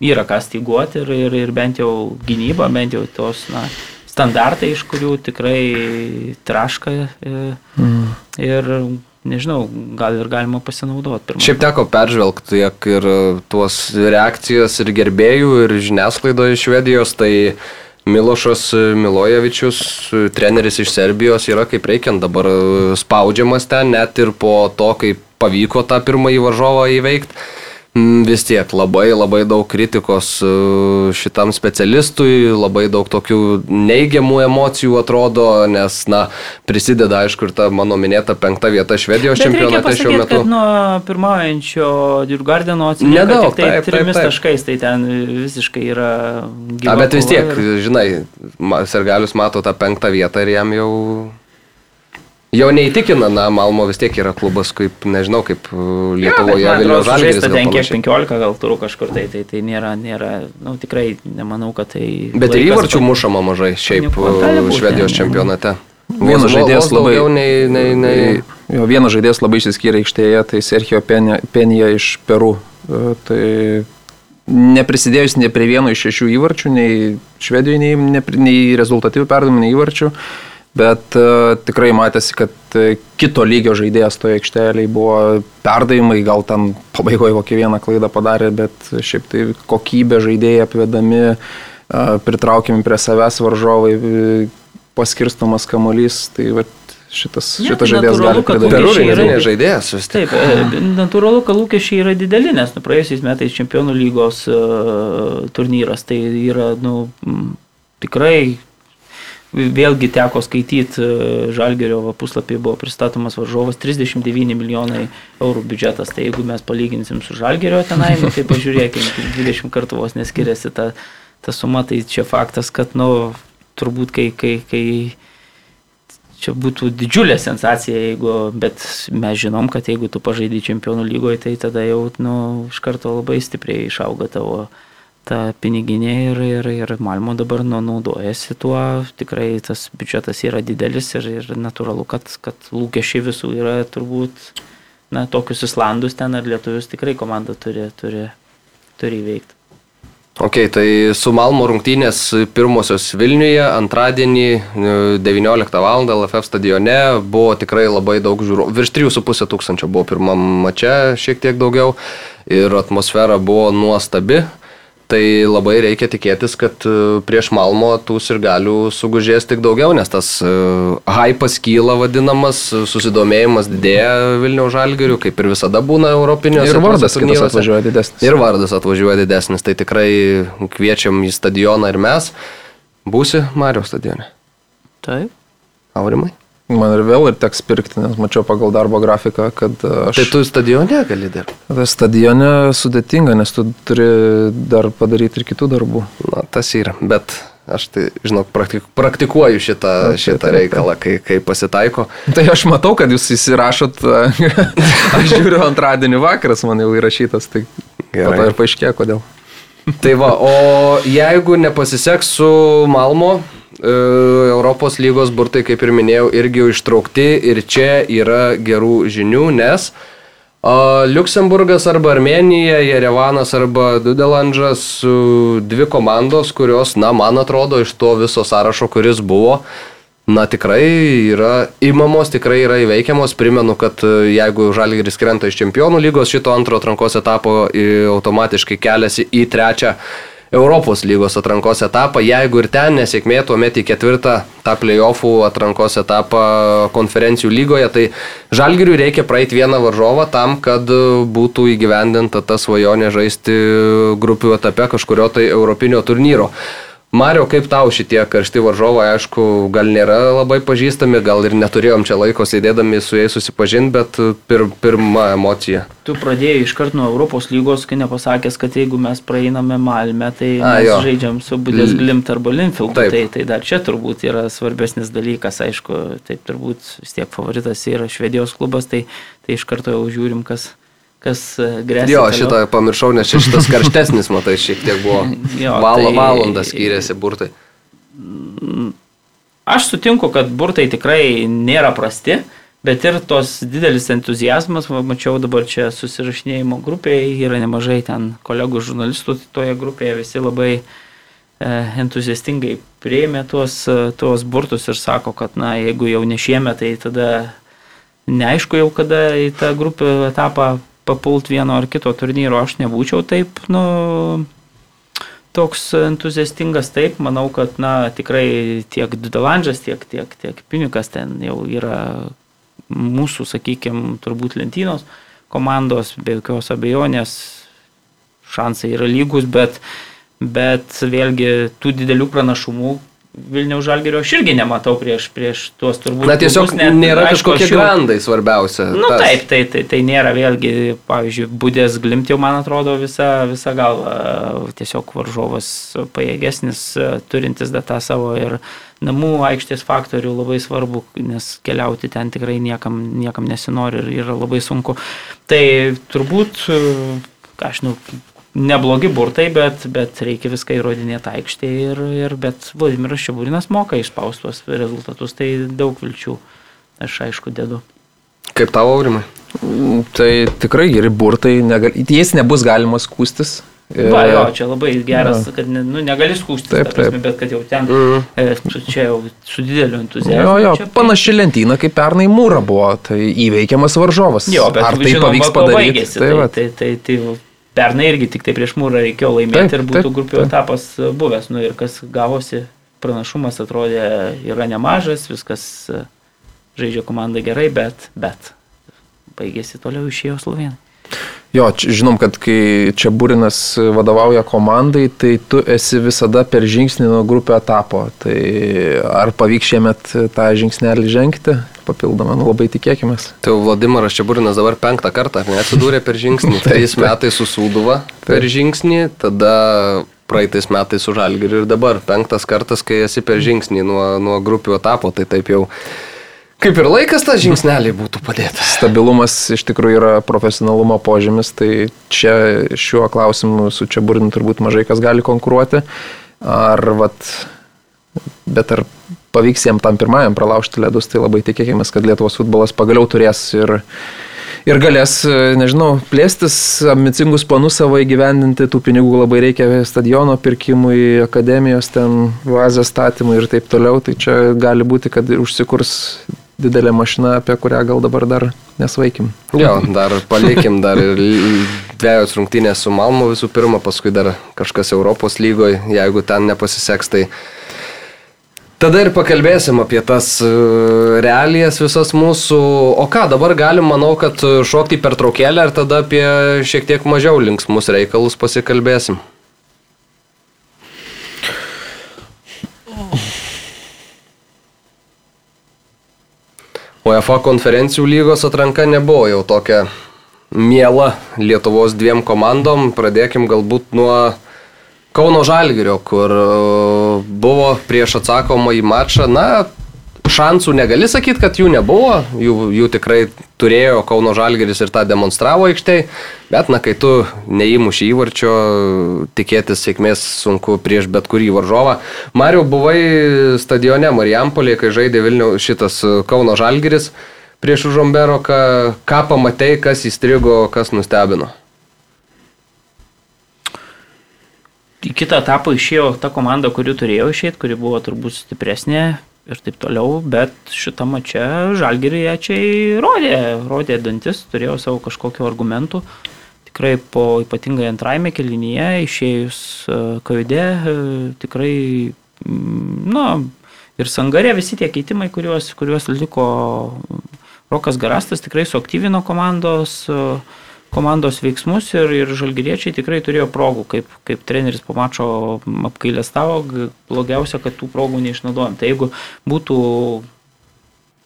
yra ką styguoti ir, ir, ir bent jau gynyba, bent jau tos na, standartai, iš kurių tikrai traška. Ir, e, mm. ir nežinau, gal ir galima pasinaudoti. Šiaip teko peržvelgti tiek ir e, tuos reakcijas ir gerbėjų, ir žiniasklaidoje iš Švedijos, tai Milošas Milojevičius, treneris iš Serbijos, yra kaip reikiant dabar spaudžiamas ten, net ir po to, kaip pavyko tą pirmąjį varžovą įveikti. Mm, vis tiek labai labai daug kritikos e, šitam specialistui, labai daug tokių neigiamų emocijų atrodo, nes, na, prisideda, aišku, ir ta mano minėta penkta vieta Švedijos Bet čempionate reikia šiuo metu. Nuo pirmaujančio Dirgardeno atsilieka Nedaug, tai trimis taškais, tai ten visiškai yra gyva. A, bet vis tiek, ir- žinai, Sergalius mato tą penktą vietą ir jam jau... Jau neįtikina, na, Malmo vis tiek yra klubas, kaip, nežinau, kaip uh, Lietuvoje Ja, atrodo, Žalgiris. gal ten kiek panašiai. 15 gal turų kažkur, tai, tai, tai nėra, nėra, na, tikrai nemanau, kad tai... Bet ir įvarčių pa- mušama mažai, šiaip uh, būt, Švedijos ne? čempionate. Vienas žaidėjas labai... Nei, nei, nei... Jo, vienas žaidėjas labai išsiskyrė aikštėje, tai Sergio Penija, Penija iš Peru. E, Tai neprisidėjus ne prie vieno iš šešių įvarčių, nei Švedijoje, nei, nei, nei rezultatyvių perdavimų, nei įvarčių. Bet uh, tikrai matėsi, kad uh, kito lygio žaidėjas toje aikštelėje buvo perdavimai, gal ten pabaigoje kokią vieną klaidą padarė, bet šiaip tai kokybė žaidėjai apvedami, uh, pritraukiami prie savęs varžovai, paskirstomas kamuolys, tai vat, šitas, Ne, šitas tai žaidėjas gali. Peru lūkesčiai yra- rinktinės žaidėjas vis tiek. Taip, e, natūralu, kad lūkesčiai yra dideli, nes nu, praėjusiais metais čempionų lygos uh, turnyras tai yra nu, tikrai, vėlgi teko skaityti uh, Žalgerio puslapį, buvo pristatomas varžovas 39 milijonai eurų biudžetas, tai jeigu mes palyginsim su Žalgerio tenai, nu, tai pažiūrėkime, [laughs] 20 kartų vos neskiriasi ta, ta suma, tai čia faktas, kad nu, turbūt kai, kai, kai Čia būtų didžiulė sensacija, jeigu, bet mes žinom, kad jeigu tu pažaidži čempionų lygoje, tai tada jau nu, iš karto labai stipriai išauga tavo ta piniginė ir, ir, ir Malmo dabar nu, naudojasi tuo, tikrai tas biudžetas yra didelis ir, ir natūralu, kad, kad lūkesčiai visų yra turbūt, na, tokius Islandus ten ar Lietuvius tikrai komanda turi, turi, turi įveikti. Ok, tai su Malmo rungtynės pirmosios Vilniuje antradienį e, 19 val. LFF stadione buvo tikrai labai daug žiūrovų. Virš 3,5 tūkstančio buvo pirmam mače, šiek tiek daugiau. Ir atmosfera buvo nuostabi. Tai labai reikia tikėtis, kad e, prieš Malmo tų sirgalių sugužės tik daugiau, nes tas uh, hypas kyla vadinamas, susidomėjimas didėja Vilniaus žalgirių, kaip ir visada būna Europinėse Ir vardas turnyruose. atvažiuoja didesnis. Ir vardas atvažiuoja didesnis, tai tikrai kviečiam į stadioną ir mes. Būsi Mario stadione. Taip. Aurimai. Man ir vėl ir teks pirkti, nes mačiau pagal darbo grafiką, kad aš... Tai tu stadione gali dirbti. Tai stadione sudėtinga, nes tu turi dar padaryti ir kitų darbų. Na, tas yra, bet aš tai, žinok, praktik, praktikuoju šitą, Taip, šitą reikalą, kai, kai pasitaiko. Tai aš matau, kad jūs įsirašot, [laughs] aš žiūriu antradienį vakaras, man jau įrašytas, tai Gerai. ir paaiškėjo, kodėl. Tai va, o jeigu nepasiseks su Malmo, e, Europos lygos burtai, kaip ir minėjau, irgi jau ištraukti ir čia yra gerų žinių, nes a, Liuksemburgas arba Armenija, Jerevanas arba Dudelandžas, dvi komandos, kurios, na, man atrodo, iš to viso sąrašo, kuris buvo, Na tikrai yra įmamos, tikrai yra įveikiamos. Primenu, kad e, jeigu Žalgiris krenta iš čempionų lygos, šito antro atrankos etapo e, automatiškai keliasi į trečią Europos lygos atrankos etapą. Jeigu ir ten nesėkmė, tuomet į ketvirtą tą playoffų atrankos etapą konferencijų lygoje, tai Žalgiriui reikia praeiti vieną varžovą tam, kad e, būtų įgyvendinta ta svajonė žaisti grupių etape kažkurio tai europinio turnyro. Mario, kaip tau šitie karšti varžovai, aišku, gal nėra labai pažįstami, gal ir neturėjom čia laiko sėdėdami su jais susipažinti, bet pir, pirma emocija. Tu pradėjai iškart nuo Europos lygos, kai nepasakęs, kad jeigu mes praeiname Malmę, tai A, mes jo. žaidžiam su Budės Glimt arba Linfield. Taip. Tai, tai dar čia turbūt yra svarbesnis dalykas, aišku, taip turbūt vis tiek favoritas yra Švedijos klubas, tai, tai iš karto jau žiūrim, kas, kas e, grėsia. Jo, toliau. šitą pamiršau, nes šitas [laughs] karštesnis, matai, šiek tiek buvo. Jo, Val, tai- Valandą skyrėsi burtai. Aš sutinku, kad burtai tikrai nėra prasti, bet ir tos didelis entuzijazmas, mačiau dabar čia susirašinėjimo grupėje, yra nemažai ten kolegų žurnalistų toje grupėje, visi labai e, entuziastingai prieimė tuos, e, tuos burtus ir sako, kad na, jeigu jau ne šiemet, tai tada neaišku jau kada į tą grupių etapą papult vieno ar kito turnyro, aš nebūčiau taip, nu, toks entuziastingas, taip, manau, kad, na, tikrai tiek Dudelandžas, tiek, tiek, tiek Pinikas ten jau yra mūsų, sakykime, turbūt lentynos komandos, be jokios abejonės, šansai yra lygus, bet, bet vėlgi tų didelių pranašumų Vilniaus žalgerio aš irgi nematau prieš, prieš tuos turbūt. Na tiesiog net, nėra aišku, kažkokie jau- grandai svarbiausia. Nu Tas. taip, tai, tai, tai nėra vėlgi, pavyzdžiui, būdės glimt jau, man atrodo, visą, visą galvą. Tiesiog varžovas pajėgesnis, turintis dar tą savo ir namų aikštės faktorių labai svarbu, nes keliauti ten tikrai niekam, niekam nesinori ir yra labai sunku. Tai turbūt, ką aš žinau, neblogi burtai, bet, bet reikia viską įrodinėti aikštėje ir, ir bet Vladimiras Šiaburinas moka išspaustos rezultatus, tai daug vilčių aš aišku dedu. Kaip tavo aurimai? Tai tikrai geri burtai, negal... jais nebus galima skūstis. Va, jo, čia labai geras, ja. kad ne, nu, negali skūstis, Taip, ta prasme, taip. bet kad jau ten Mhm. e, su, čia jau su dideliu entuzijazmu. Jo, jo, čia, panaši lentyna kaip pernai mūra buvo, tai įveikiamas varžovas. Jo, bet Ar tai žinoma, pavyks padaryti? Tai, tai, tai, tai, tai, tai pernai irgi tik tai prieš mūrą reikėjo laimėti Taip, ir būtų taip, grupių taip. etapas buvęs. Nu, ir kas gavosi, pranašumas atrodė yra nemažas, viskas e, žaidžia komanda gerai, bet, bet baigėsi toliau išėjo Slovenai. Jo, žinom, kad kai čia Būrinas vadovauja komandai, tai tu esi visada per žingsnį nuo grupio etapo. Tai ar pavyks šiemet tą žingsnelį žengti? Papildomą, nu labai tikėkime. Tai jau Vladimiras Čiaburinas dabar penktą kartą ar ne, atsidūrė per žingsnį. [laughs] Trejais metais su Sūduva per žingsnį, tada praeitais metais su Žalgiriu ir dabar penktas kartas, kai esi per žingsnį nuo, nuo grupių etapo. Tai taip jau kaip ir laikas tą žingsnelį būtų padėtas. Stabilumas iš tikrųjų yra profesionalumo požymis, tai čia šiuo klausimu su čia Būrinu turbūt mažai kas gali konkuruoti. Ar, vat, bet ar pavyks jiem tam pirmajam pralaužti ledus, tai labai tikėkime, kad Lietuvos futbolas pagaliau turės ir, ir galės, nežinau, plėstis, ambicingus planus savo įgyvendinti, tų pinigų labai reikia stadiono pirkimui, akademijos ten, vazės statymui ir taip toliau, tai čia gali būti, kad užsikurs didelė mašina, apie kurią gal dabar dar nesvaikim. Jo, dar palikim dar ir dviejos rungtynės su Malmu visų pirma, paskui dar kažkas Europos lygoje, jeigu ten nepasiseks, tai tada ir pakalbėsim apie tas e, realijas visas mūsų. O ką, dabar galim, manau, kad šokti per traukėlę ir tada apie šiek tiek mažiau linksmus reikalus pasikalbėsim. UEFA konferencijų lygos atranka nebuvo jau tokia miela Lietuvos dviem komandom. Pradėkim galbūt nuo Kauno Žalgirio, kur e, buvo prieš atsakomą į mačą. Na, šansų negali sakyti, kad jų nebuvo, jų, jų tikrai turėjo Kauno Žalgiris ir tą demonstravo aikštėje, bet na, kai tu neįmuši įvarčio, tikėtis sėkmės sunku prieš bet kurį varžovą. Mariu, buvai stadione Marijampolėje, kai žaidė Vilnių šitas Kauno Žalgiris prieš Žombero, ką, ką pamatei, kas įstrigo, kas nustebino. Į kitą etapą išėjo ta komanda, kuri turėjo išėti, kuri buvo turbūt stipresnė ir taip toliau, bet šitą mačią žalgiriečiai rodė, rodė dantis, turėjo savo kažkokiu argumentu. Tikrai po ypatingai antrajame kelinyje išėjus kavide, tikrai, mm, na, ir sangarė visi tie keitimai, kuriuos, kuriuos liko Rokas Garastas, tikrai suaktyvino komandos komandos veiksmus ir, ir žalgyriečiai tikrai turėjo progų, kaip, kaip treneris po mačo apkailę stavo, blogiausia, kad tų progų neišnaudojom. Tai jeigu būtų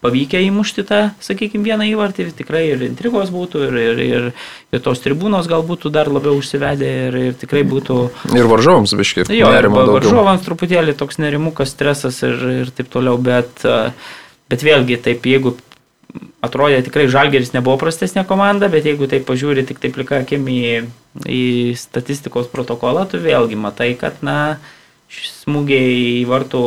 pavykę įmušti tą, sakykime, vieną įvartį, tikrai ir intrigos būtų, ir, ir, ir, ir tos tribūnos gal būtų dar labiau užsivedę, ir, ir tikrai būtų... Ir varžovams biškai. Jo, varžovams truputėlį toks nerimukas, stresas ir, ir taip toliau, bet, bet vėlgi taip, jeigu atrodė tikrai Žalgeris nebuvo prastesnė komanda, bet jeigu tai pažiūri tik taip plika akim į, į statistikos protokolą, tu vėlgi matai, kad, na, smūgiai į vartų,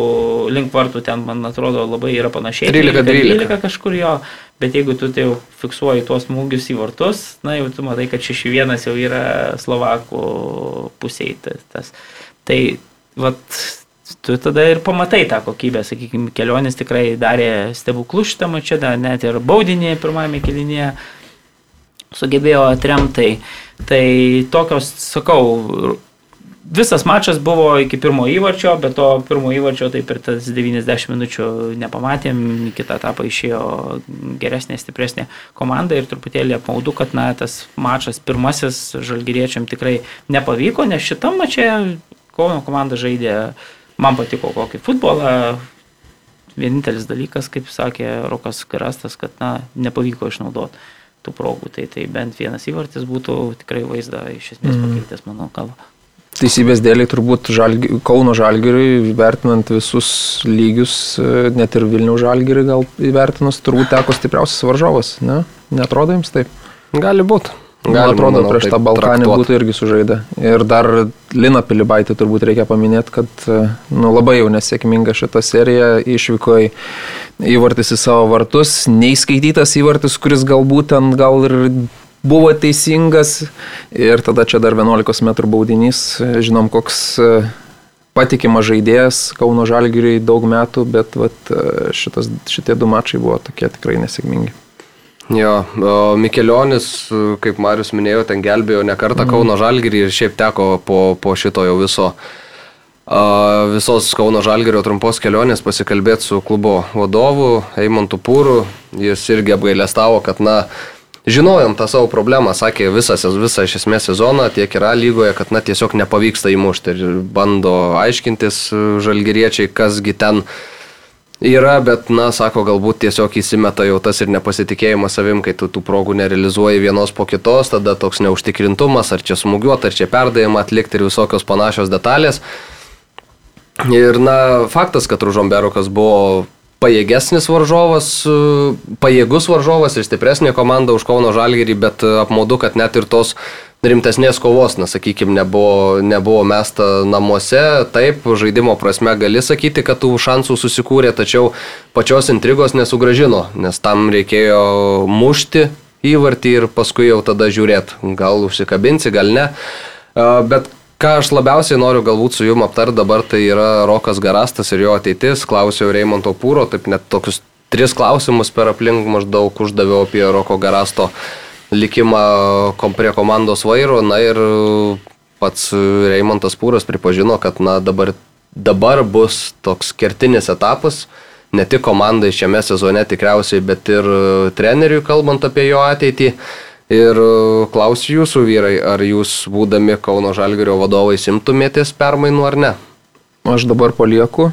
link vartų ten, man atrodo, labai yra panašiai. 13-12 kažkur jo, bet jeigu tu tai jau fiksuoji tuos smūgius į vartus, na, jau tu matai, kad 6-1 jau yra Slovakų pusėje. Tas. Tai, vat, tu tada ir pamatai tą kokybę, sakykime, kelionės tikrai darė stebuklų šitą mačią, net ir baudinį pirmame kelinėje sugebėjo atremtai. Tai tokios, sakau, visas mačas buvo iki pirmo įvarčio, bet to pirmo įvarčio taip ir tas 90 minučių nepamatėm, kitą etapą išėjo geresnė, stipresnė komanda ir truputėlį apmaudu, kad na, tas mačas pirmasis žalgyriečiam tikrai nepavyko, nes šitam mačiai Kauno komanda žaidė, man patiko kokį futbolą, vienintelis dalykas, kaip sakė Rokas Karastas, kad na, nepavyko išnaudoti tų progų, tai, tai bent vienas įvartis būtų tikrai vaizdą iš esmės pakeitęs, mano galva. Teisybės dėliai turbūt žalgi, Kauno žalgiriui, vertinant visus lygius, e, net ir Vilnių žalgiriui gal įvertinus, turbūt teko stipriausias varžovas, ne? Netrodo jums taip? Gali būti. Man atrodo, manau, prieš tą Balkanį traktuot. būtų irgi sužaidę. Ir dar Lina Pilibaitį turbūt reikia paminėti, kad e, nu, labai jau nesėkminga šita serija išvyko į įvartis į savo vartus, neįskaitytas įvartis, kuris galbūt ten gal ir buvo teisingas ir tada čia dar 11 m baudinys, žinom, koks e, patikimas žaidėjas Kauno Žalgiriui daug metų, bet vat, e, šitas, šitie du mačai buvo tokie tikrai nesėkmingi. Jo, Mikelionis, kaip Marius minėjo, ten gelbėjo ne kartą mm. Kauno Žalgirį ir šiaip teko po, po šito jau viso visos Kauno Žalgerio trumpos kelionės pasikalbėti su klubo vadovu Eimontu Pūru. Jis irgi apgailestavo, kad, na, žinojom tą savo problemą, sakė visą, visą iš esmės sezoną, tiek yra lygoje, kad na tiesiog nepavyksta įmušti ir bando aiškintis žalgeriečiai, kasgi ten yra, bet na, sako, galbūt tiesiog įsimeta jau tas ir nepasitikėjimas savim, kai tu tų progų nerealizuoji vienos po kitos, tada toks neužtikrintumas, ar čia smūgiuot, ar čia perdavimą atlikti ir visokios panašios detalės. Ir na, faktas, kad Ružomberukas buvo pajėgesnis varžovas, pajėgus varžovas ir stipresnė komanda už Kauno Žalgirį, bet apmaudu, kad net ir tos rimtesnės kovos, na, sakykime, nebuvo, nebuvo mesta namuose. Taip, žaidimo prasme gali sakyti, kad tų šansų susikūrė, tačiau pačios intrigos nesugražino, nes tam reikėjo mušti įvartį ir paskui jau tada žiūrėti, gal užsikabinsi, gal ne. Bet Ką aš labiausiai noriu galbūt su jum aptart dabar, tai yra Rokas Garastas ir jo ateitis. Klausiau Reimonto Pūro, taip net tokius tris klausimus per aplink maždaug uždaviau apie Roko Garasto likimą prie komandos vairo. Na ir pats Reimontas Pūras pripažino, kad na, dabar, dabar bus toks kertinis etapas ne tik komandai šiame sezone tikriausiai, bet ir treneriui kalbant apie jo ateitį. Ir e, klausiu jūsų vyrai, ar jūs būdami Kauno Žalgirio vadovai simtumėtės permainų ar ne? Aš dabar palieku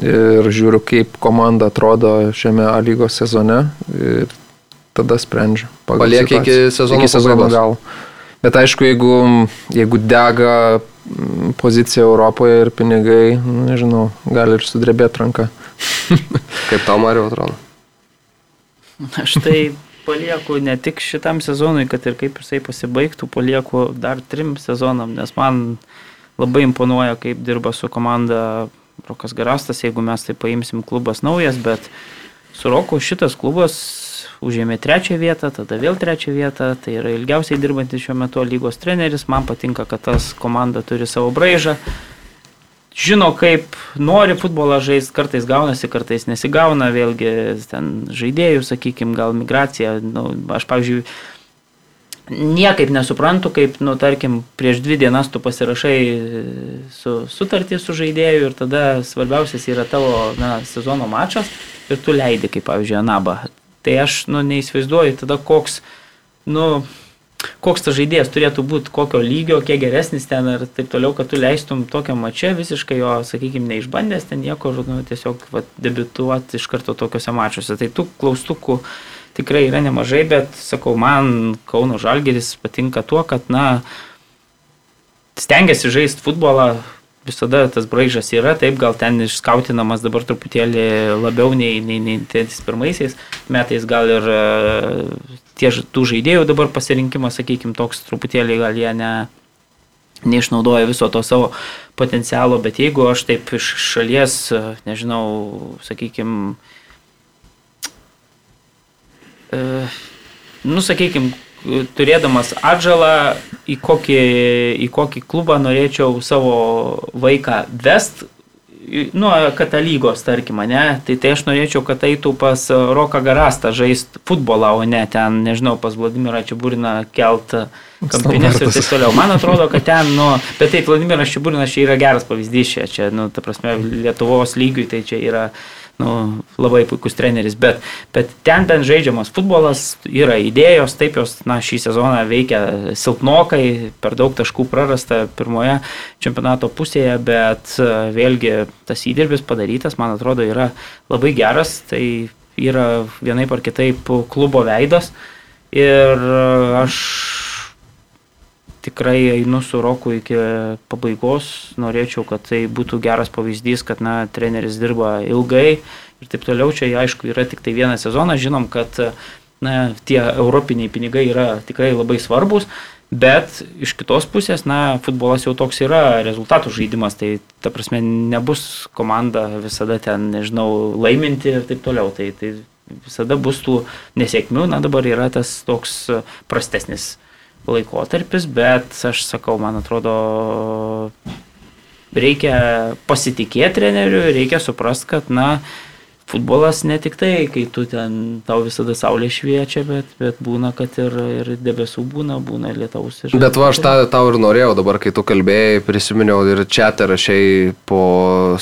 ir žiūriu, kaip komanda atrodo šiame A lygos sezone ir tada sprendžiu. Paliek iki sezono, iki sezono galo. Bet aišku, jeigu, jeigu dega pozicija Europoje ir pinigai, nu, nežinau, gali ir sudrebėti ranka. [laughs] kaip tau, Mario, atrodo? Aš tai palieku ne tik šitam sezonui, kad ir kaip jisai pasibaigtų, palieku dar trim sezonam, nes man labai imponuoja, kaip dirba su komanda Rokas Garastas, jeigu mes tai paimsim klubas naujas, bet su Roku šitas klubas užėmė trečią vietą, tada vėl trečią vietą, tai yra ilgiausiai dirbantis šiuo metu lygos treneris, man patinka, kad tas komanda turi savo braižą, žino, kaip nori futbolą žaisti, kartais gaunasi, kartais nesigauna, vėlgi ten žaidėjų, sakykime, gal migracija. Nu, aš, pavyzdžiui, niekaip nesuprantu, kaip, nu, tarkim, prieš dvi dienas tu pasirašai su sutartį su žaidėju ir tada svarbiausias yra tavo na, sezono mačas ir tu leidi, kaip, pavyzdžiui, Anaba. Tai aš, nu, neįsivaizduoju tada koks, nu, koks tas žaidėjas turėtų būti, kokio lygio, kiek geresnis ten ir taip toliau, kad tu leistum tokią mačią visiškai jo, sakykime, neišbandęs ten nieko, nu, tiesiog va, debituoti iš karto tokiuose mačiuose. Tai tų klaustukų tikrai yra nemažai, bet sakau, man Kauno Žalgeris patinka tuo, kad, na, stengiasi žaisti futbolą, visada tas braižas yra, taip gal ten išskautinamas dabar truputėlį labiau nei, nei, nei tais pirmaisiais metais, gal ir tie tų žaidėjų dabar pasirinkimas, sakykime, toks truputėlį gal jie ne, neišnaudoja viso to savo potencialo, bet jeigu aš taip iš šalies, nežinau, sakykime, e, nu, sakykime, turėdamas atžalą, į kokį, į kokį klubą norėčiau savo vaiką vest nu, katalygos, tarkim, ne, tai, tai aš norėčiau, kad eitų pas Roką Garastą žaisti futbolą, o ne ten, nežinau, pas Vladimirą Čiaburiną kelt kampinės ir taip toliau. Man atrodo, kad ten, nu, bet taip, Vladimiras Čiaburinas čia yra geras pavyzdys, čia, čia, nu, ta prasme, Lietuvos lygiui tai čia yra nu, labai puikus treneris, bet, bet ten bent žaidžiamas futbolas, yra idėjos, taip jos na, šį sezoną veikia silpnokai, per daug taškų prarasta pirmoje čempionato pusėje, bet e, vėlgi tas įdirbis padarytas, man atrodo, yra labai geras, tai yra vienaip ar kitaip klubo veidas. Ir e, aš tikrai einu su Roku iki pabaigos, norėčiau, kad tai būtų geras pavyzdys, kad na, treneris dirba ilgai ir taip toliau. Čia aišku yra tik tai vienas sezonas, žinom, kad na, tie europiniai pinigai yra tikrai labai svarbus. Bet iš kitos pusės, na, futbolas jau toks yra rezultatų žaidimas, tai ta prasme nebus komanda visada ten, nežinau, laiminti ir taip toliau. Tai, tai visada bus tų nesėkmių, na dabar yra tas toks prastesnis laikotarpis, bet aš sakau, man atrodo, reikia pasitikėti treneriu, reikia suprasti, kad, na, futbolas ne tik tai, kai tu ten, tau visada saulė šviečia, bet, bet būna, kad ir, ir debesų būna, būna lietaus. Ir... Bet va, aš tą, tau ir norėjau dabar, kai tu kalbėjai, prisiminiau ir čia te rašiai po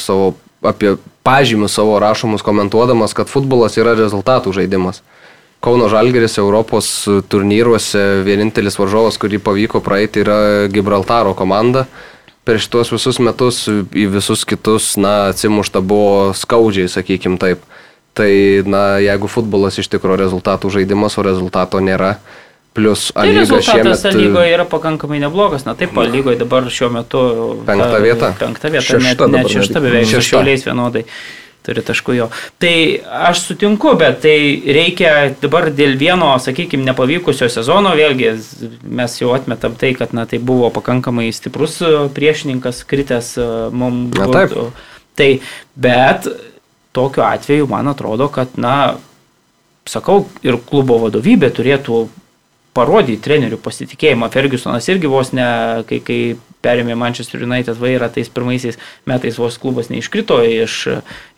savo, apie pažymius savo rašomus komentuodamas, kad futbolas yra rezultatų žaidimas. Kauno Žalgeris Europos turnyruose vienintelis varžovas, kurį pavyko praeiti, yra Gibraltaro komanda. Per šitos visus metus į visus kitus, na, atsimušta buvo skaudžiai, sakykim taip. Tai, na, jeigu futbolas iš tikrųjų rezultatų žaidimas, o rezultato nėra, plus tai lyga šiemet... Tai lygoje yra pakankamai neblogas, na taip, lygoje dabar šiuo metu... Penkta vieta. Penkta vieta, šešta, net, net šešta beveik, šešioliais vienodai turi taškų jo. Tai aš sutinku, bet tai reikia dabar dėl vieno, sakykime, nepavykusio sezono, vėlgi mes jau atmetam tai, kad na, tai buvo pakankamai stiprus e, priešininkas, kritęs e, mums. Na taip. Tai, bet tokiu atveju man atrodo, kad, na, sakau, ir klubo vadovybė turėtų parodyti trenerių pasitikėjimą. Fergusonas irgi vos ne, kai, kai perėmė Manchester United vairą, tais pirmaisiais metais vos klubas neiškrito iš,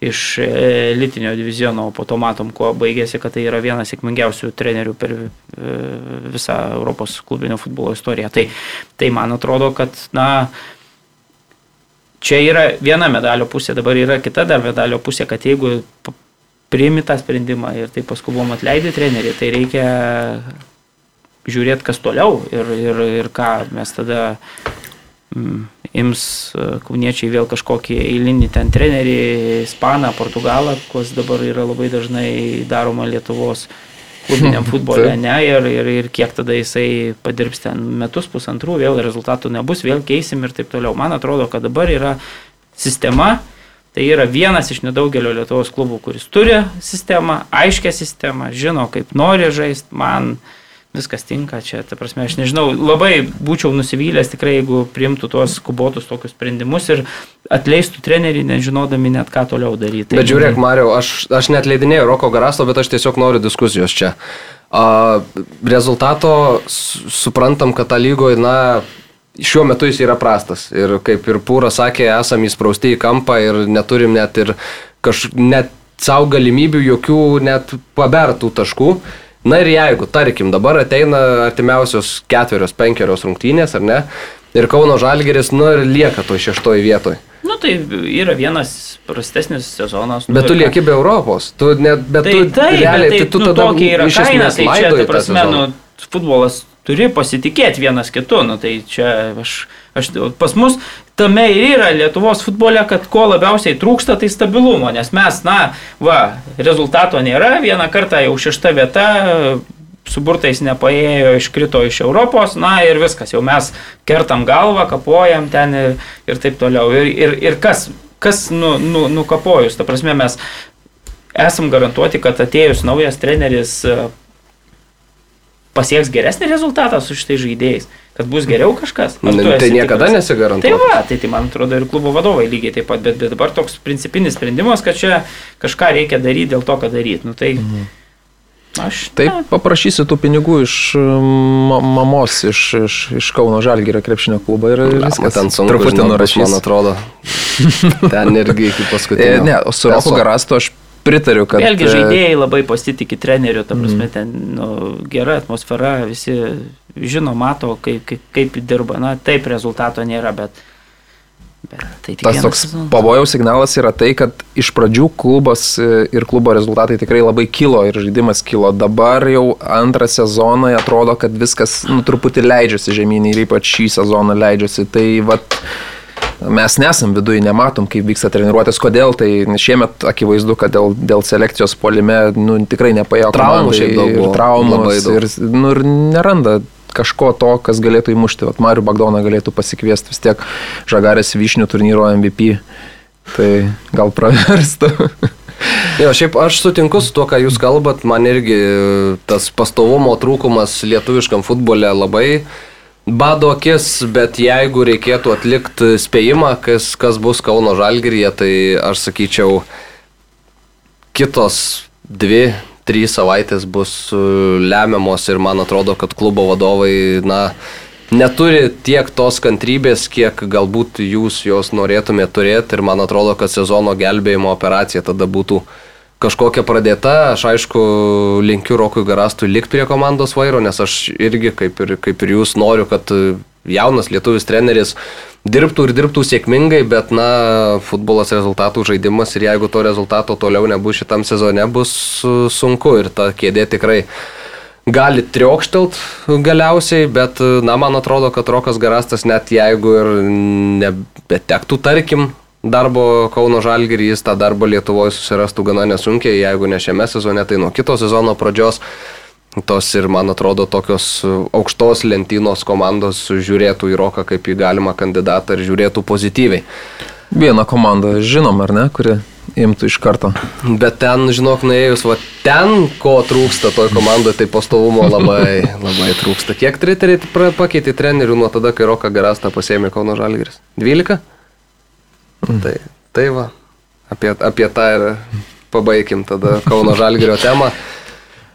iš elitinio diviziono, o po to matom, kuo baigėsi, kad tai yra vienas sėkmingiausių trenerių per e, visą Europos klubinio futbolo istoriją. Tai, tai man atrodo, kad, na, čia yra viena medalio pusė, dabar yra kita dar medalio pusė, kad jeigu priimi tą sprendimą ir tai paskubom atleidai trenerių, tai reikia žiūrėti, kas toliau ir, ir, ir ką mes tada mm, ims e, kauniečiai vėl kažkokį eilinį ten trenerį, ispaną, portugalą, kas dabar yra labai dažnai daroma Lietuvos klubiniam [laughs] futbole, ne, ir, ir, ir kiek tada jisai padirbs ten metus, pusantrų, vėl rezultatų nebus, vėl keisim ir taip toliau. Man atrodo, kad dabar yra sistema, Tai yra vienas iš nedaugelio Lietuvos klubų, kuris turi sistemą, aiškę sistemą, žino, kaip nori žaisti. Man uh, viskas tinka čia, ta prasme, aš nežinau, labai būčiau nusivylęs tikrai, jeigu priimtų tuos skubotus tokius sprendimus ir atleistų trenerį, nežinodami net ką toliau daryti. Bet žiūrėk, Mario, aš, aš net leidinėjau Roko Garasto, bet aš tiesiog noriu diskusijos čia. A, rezultato suprantam, kad ta lygoje, na, šiuo metu jis yra prastas. Ir kaip ir Pūra sakė, esam įsprausti į kampą ir neturim net ir kažkokių, net savo galimybių jokių net pabertų taškų. Na ir jeigu, tarkim, dabar ateina artimiausios ketverios, penkerios rungtynės, ar ne, ir Kauno Žalgeris, nu ir lieka to šeštoje vietoje. Nu tai yra vienas prastesnis sezonas. Nu, bet tu lieki be Europos, tu net, bet tai, tu tai, realiai, tai, tai tu nu, tada tokia yra kaina, tai čia, ta prasme, nu, futbolas turi pasitikėti vienas kitu, nu tai čia aš Aš, pas mus tame ir yra Lietuvos futbole, kad ko labiausiai trūksta, tai stabilumo, nes mes, na, va, rezultato nėra, vieną kartą jau šešta vieta, su burtais nepaėjo, iškrito iš Europos, na ir viskas, jau mes kertam galvą, kapojam ten ir, ir taip toliau. Ir, ir, ir kas, kas nu, nu, nukapojus, ta prasme mes esam garantuoti, kad atėjus naujas treneris pasieks geresnį rezultatą su šitais žaidėjais kad bus geriau kažkas. Tai niekada tikras? nesigarantuoja. Tai va, tai, tai man atrodo ir klubo vadovai lygiai taip pat, bet, bet dabar toks principinis sprendimas, kad čia kažką reikia daryti dėl to, ką daryti. Nu, tai, mhm. Aš. Taip, na. paprašysiu tų pinigų iš ma mamos, iš, iš, iš Kauno Žalgėrio krepšinio klubo ir, ir viskas. Ten sunku, truputį nurašys, man atrodo. Ten irgi iki [laughs] E, paskutinio. Ne, o su Roku. Garastu aš pritariu, kad... Vėlgi e, žaidėjai labai pasitikė treneriu, ta prasme, ten nu, gera atmosfera, visi žino, mato, kaip, kaip, kaip dirba. Na, taip, rezultato nėra, bet... bet tai Tas toks sezonas. pavojaus signalas yra tai, kad iš pradžių klubas e, ir klubo rezultatai tikrai labai kilo ir žaidimas kilo. Dabar jau antrą sezoną atrodo, kad viskas nu, truputį leidžiasi žemynį ir ypač šį sezoną leidžiasi. Tai vat, mes nesam viduje, nematom, kaip vyksta treniruotės. Kodėl? Tai šiemet akivaizdu, kad dėl, dėl selekcijos polime nu, tikrai nepajėjo. Traumų šiaip daug buvo, labai daug. ir, nu, ir neranda kažko to, kas galėtų įmušti. Vat Mariu Bagdoną galėtų pasikviesti vis tiek žagarės vyšnių turnyro MVP. Tai gal praverstų. Jo, šiaip aš sutinku su tuo, ką jūs kalbat, man irgi tas pastovumo trūkumas lietuviškam futbole labai bado akis, bet jeigu reikėtų atlikti spėjimą, kas, kas bus Kauno Žalgiryje, tai aš sakyčiau, kitos dvi, trys savaitės bus e, lemiamos ir man atrodo, kad klubo vadovai, na, neturi tiek tos kantrybės, kiek galbūt jūs jos norėtumėte turėti ir man atrodo, kad sezono gelbėjimo operacija tada būtų kažkokia pradėta. Aš aišku linkiu Rokui Garastui likti prie komandos vairo, nes aš irgi kaip ir, kaip ir jūs noriu, kad e, jaunas lietuvis treneris dirbtų ir dirbtų sėkmingai, bet na, futbolas rezultatų žaidimas ir jeigu to rezultato toliau nebus šitam sezone, bus e, sunku ir ta kėdė tikrai gali triokštelt galiausiai, bet, na, man atrodo, kad Rokas Garastas net jeigu ir nebetektų, tarkim, darbo Kauno Žalgirį, jis tą darbą Lietuvoje susirastų gana nesunkiai, jeigu ne šiame sezone, tai nuo kito sezono pradžios. Tos ir, man atrodo, tokios aukštos lentynos komandos žiūrėtų į Roką kaip į galimą kandidatą ir žiūrėtų pozityviai. Vieną komandą žinom, ar ne, kuri imtų iš karto. Bet ten, žinok, nuėjus, va ten, ko trūksta toj komandai, tai pastovumo labai, [laughs] labai trūksta. Kiek treneriai pakeitė trenerių nuo tada, kai Roką Garastą pasėmė Kauno Žalgiris? 12? Mm. Tai, tai va, apie, apie tą ir pabaigim tada Kauno Žalgirio temą.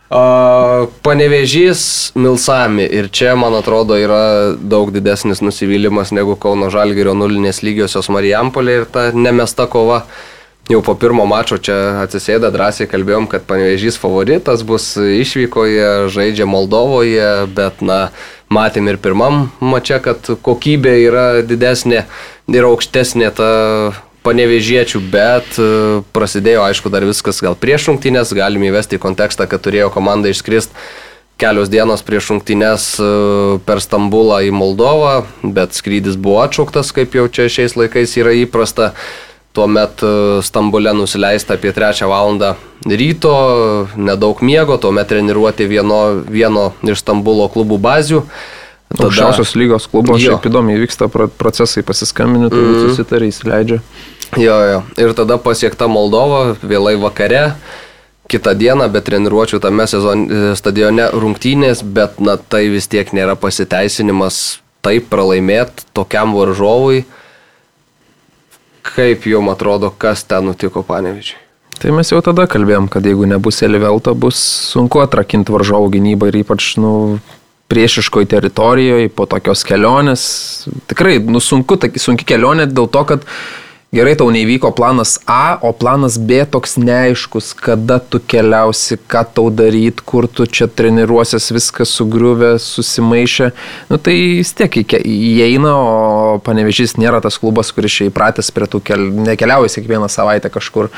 A, Panevežys Milsami ir čia, man atrodo, yra daug didesnis nusivylimas negu Kauno Žalgirio nulinės lygiosios Marijampolė ir ta nemesta kova. Jau po pirmo mačo čia atsisėdę drąsiai kalbėjom, kad Panevežys favoritas bus išvykoje, žaidžia Moldovoje, bet na, matėm ir pirmam mače, kad kokybė yra didesnė ir aukštesnė ta panevežiečių, bet e, prasidėjo, aišku, dar viskas gal prieš rungtynės, galim įvesti į kontekstą, kad turėjo komanda išskrist kelios dienos prieš rungtynės e, per Stambulą į Moldovą, bet skrydis buvo atšauktas, kaip jau čia šiais laikais yra įprasta. Tuomet e, Stambule nusileista apie 3 val. ryto, nedaug miego, tuomet treniruoti vieno, vieno iš Stambulo klubų bazių. Tada... Aukščiausios lygos klubo Jo. šiaip įdomiai vyksta pro- procesai, pasiskambini, turbūt mm. susitarė, įsileidžia. Jo, jo. Ir tada pasiekta Moldova, vėlai vakare, kitą dieną, bet treniruočių tame sezon, stadione rungtynės, bet na tai vis tiek nėra pasiteisinimas taip pralaimėti tokiam varžovui. Kaip jums atrodo, kas ten nutiko panevičiui? Tai mes jau tada kalbėjom, kad jeigu nebus Elivelto, bus sunku atrakinti varžovų gynybą ir ypač, nu, priešiškoje teritorijoje, po tokios kelionės. Tikrai, nu, sunku, tai sunki kelionė dėl to, kad gerai tau neįvyko planas A, o planas B toks neaiškus, kada tu keliausi, ką tau daryti, kur tu čia treniruosies, viskas sugriuvę, susimaišę. Nu, tai vis tiek įeina, o panevežys nėra tas klubas, kuris čia įpratęs prie tų kelių, nekeliauja kiekvieną savaitę kažkur.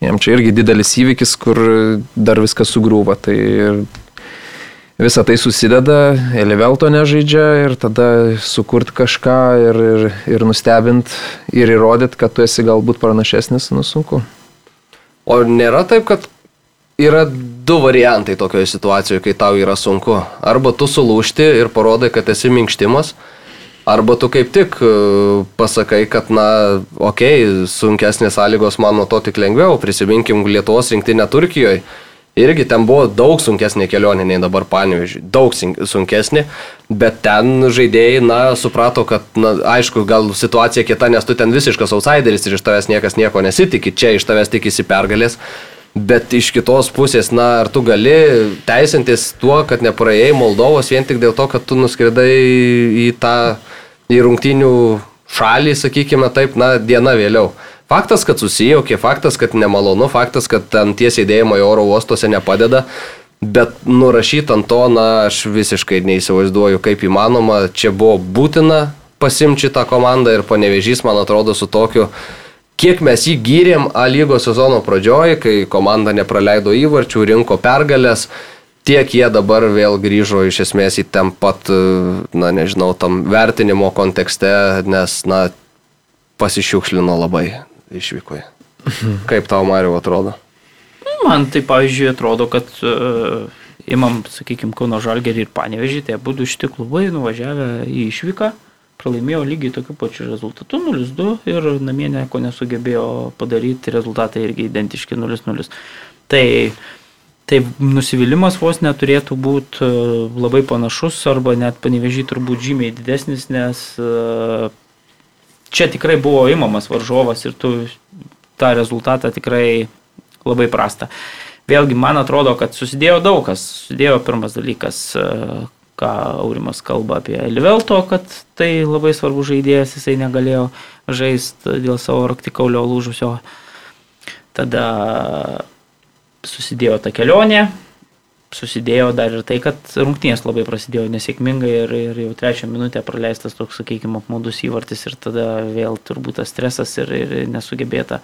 Jam čia irgi didelis įvykis, kur dar viskas sugriūva. Tai Visą tai susideda, Elivelto nežaidžia ir tada sukurt kažką ir, ir, ir nustebint ir įrodyt, kad tu esi galbūt pranašesnis, nu sunku. O nėra taip, kad yra du variantai tokioje situacijoje, kai tau yra sunku. Arba tu sulūšti ir parodai, kad esi minkštimas, arba tu kaip tik e, pasakai, kad, na, okei, okay, sunkesnės sąlygos man nuo to tik lengviau. Prisiminkim Lietuvos rinktinę Turkijoje. Irgi ten buvo daug sunkesnė kelionė nei dabar panevežiui. Daug sunkesnė, bet ten žaidėjai, na, suprato, kad, na, aišku, gal situacija kita, nes tu ten visiškas outsideris ir iš tavęs niekas nieko nesitikė, čia iš tavęs tikisi pergalės. Bet iš kitos pusės, na, ar tu gali teisintis tuo, kad nepraėjai Moldovos vien tik dėl to, kad tu nuskridai į tą, į rungtinių šalį, sakykime taip, na, diena vėliau. Faktas, kad susijaukė, faktas, kad nemalonu, faktas, kad ten tie sėdėjimo į oro uostuose nepadeda, bet nurašyti ant to, na, aš visiškai neįsivaizduoju, kaip įmanoma, čia buvo būtina pasimti tą komandą ir panevežys, man atrodo, su tokiu kiek mes jį gyrėm A lygos sezono pradžioje, kai komanda nepraleido įvarčių, rinko pergalės, tiek jie dabar vėl grįžo iš esmės į ten pat, na nežinau, tam vertinimo kontekste, nes, na, pasišiukšlino labai išvykoje. Kaip tau, Mariu, atrodo? Man tai, pavyzdžiui, atrodo, kad uh, imam, sakykime, Kauno Žalgerį ir Panevežį, tai būtų šitie klubai nuvažiavę į išvyką, pralaimėjo lygiai tokiu pačiu rezultatu 0-2 ir namie nieko nesugebėjo padaryti, rezultatai irgi identiški 0-0. Tai, tai nusivylimas vos neturėtų būti labai panašus arba net panevežį turbūt žymiai didesnis, nes uh, čia tikrai buvo įmamas varžovas ir tu tą rezultatą tikrai labai prastą. Vėlgi, man atrodo, kad susidėjo daug kas. Susidėjo pirmas dalykas, ką Aurimas kalba apie Elvelto, kad tai labai svarbu žaidėjas, jisai negalėjo žaisti dėl savo raktikaulio lūžusio. Tada susidėjo ta kelionė, susidėjo dar ir tai, kad rungtynės labai prasidėjo nesėkmingai ir, ir jau trečią minutę praleistas toks, sakykime, apmaudus įvartis ir tada vėl turbūt tas stresas ir, ir nesugebėta,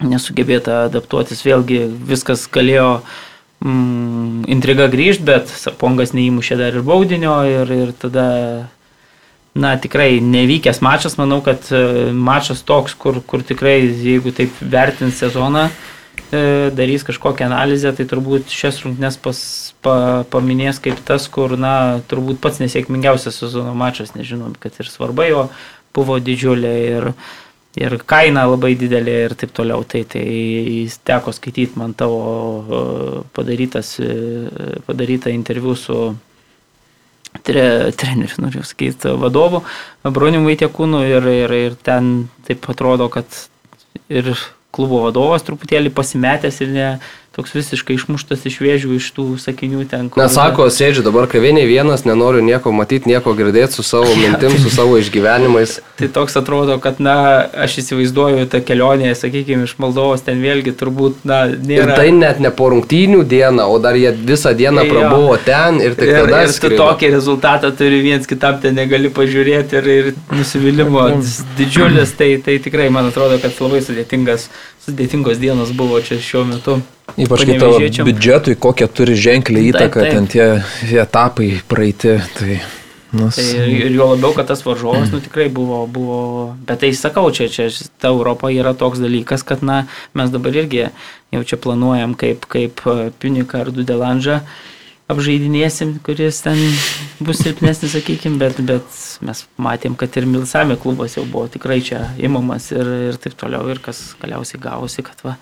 nesugebėta adaptuotis. Vėlgi viskas galėjo mm, intriga grįžti, bet Sarpongas neįmušė dar ir baudinio ir, ir tada, na, tikrai nevykęs mačas, manau, kad e, mačas toks, kur, kur tikrai, jeigu taip vertint sezoną, darys kažkokią analizę, tai turbūt šias rungtynes pa, paminės kaip tas, kur, na, turbūt pats nesėkmingiausias sezono mačas, nežinom, kad ir svarba jo buvo didžiulė ir, ir kaina labai didelė ir taip toliau. Tai, tai teko skaityti man tavo e, padarytas, e, padarytą interviu su tre, treneriu, noriu sakyti, vadovu Broniu Vaitiekūnu ir, ir, ir ten taip atrodo, kad ir klubo vadovas truputėlį pasimetęs ir ne, toks visiškai išmuštas iš vėžių iš tų sakinių ten. Kur... Nesako, sėdžiu dabar kavinėje vienas, nenoriu nieko matyti, nieko girdėti su savo [laughs] mintim, su savo išgyvenimais. Tai toks atrodo, kad, na, aš įsivaizduoju tą kelionę, sakykime, iš Moldovos ten vėlgi turbūt, na, nėra. Ir tai net ne po rungtynių dieną, o dar jie visą dieną tai prabuvo jo. ten ir tik ir, tada. Ir tu tokį rezultatą turi viens kitam ten negali pažiūrėti ir, ir nusivylimų [laughs] didžiulis, tai, tai tikrai man atrodo, kad labai sudėtingas, sudėtingos dienos buvo čia šiuo metu. Ypač kai tavo biudžetui kokią turi ženklį įtaką, taip, taip. ten tie etapai praeiti. Tai, nus... tai ir jo labiau, kad tas varžovas, nu tikrai buvo, buvo, bet tai sakau, čia, čia ta Europa yra toks dalykas, kad, na, mes dabar irgi jau čia planuojam, kaip, kaip e, Puniką ar Dudelandžą apžaidinėsim, kuris ten bus silpnesnis, sakykime, bet, bet mes matėm, kad ir Milsame klubas jau buvo tikrai čia imamas ir, ir taip toliau, ir kas galiausiai gavosi, kad va,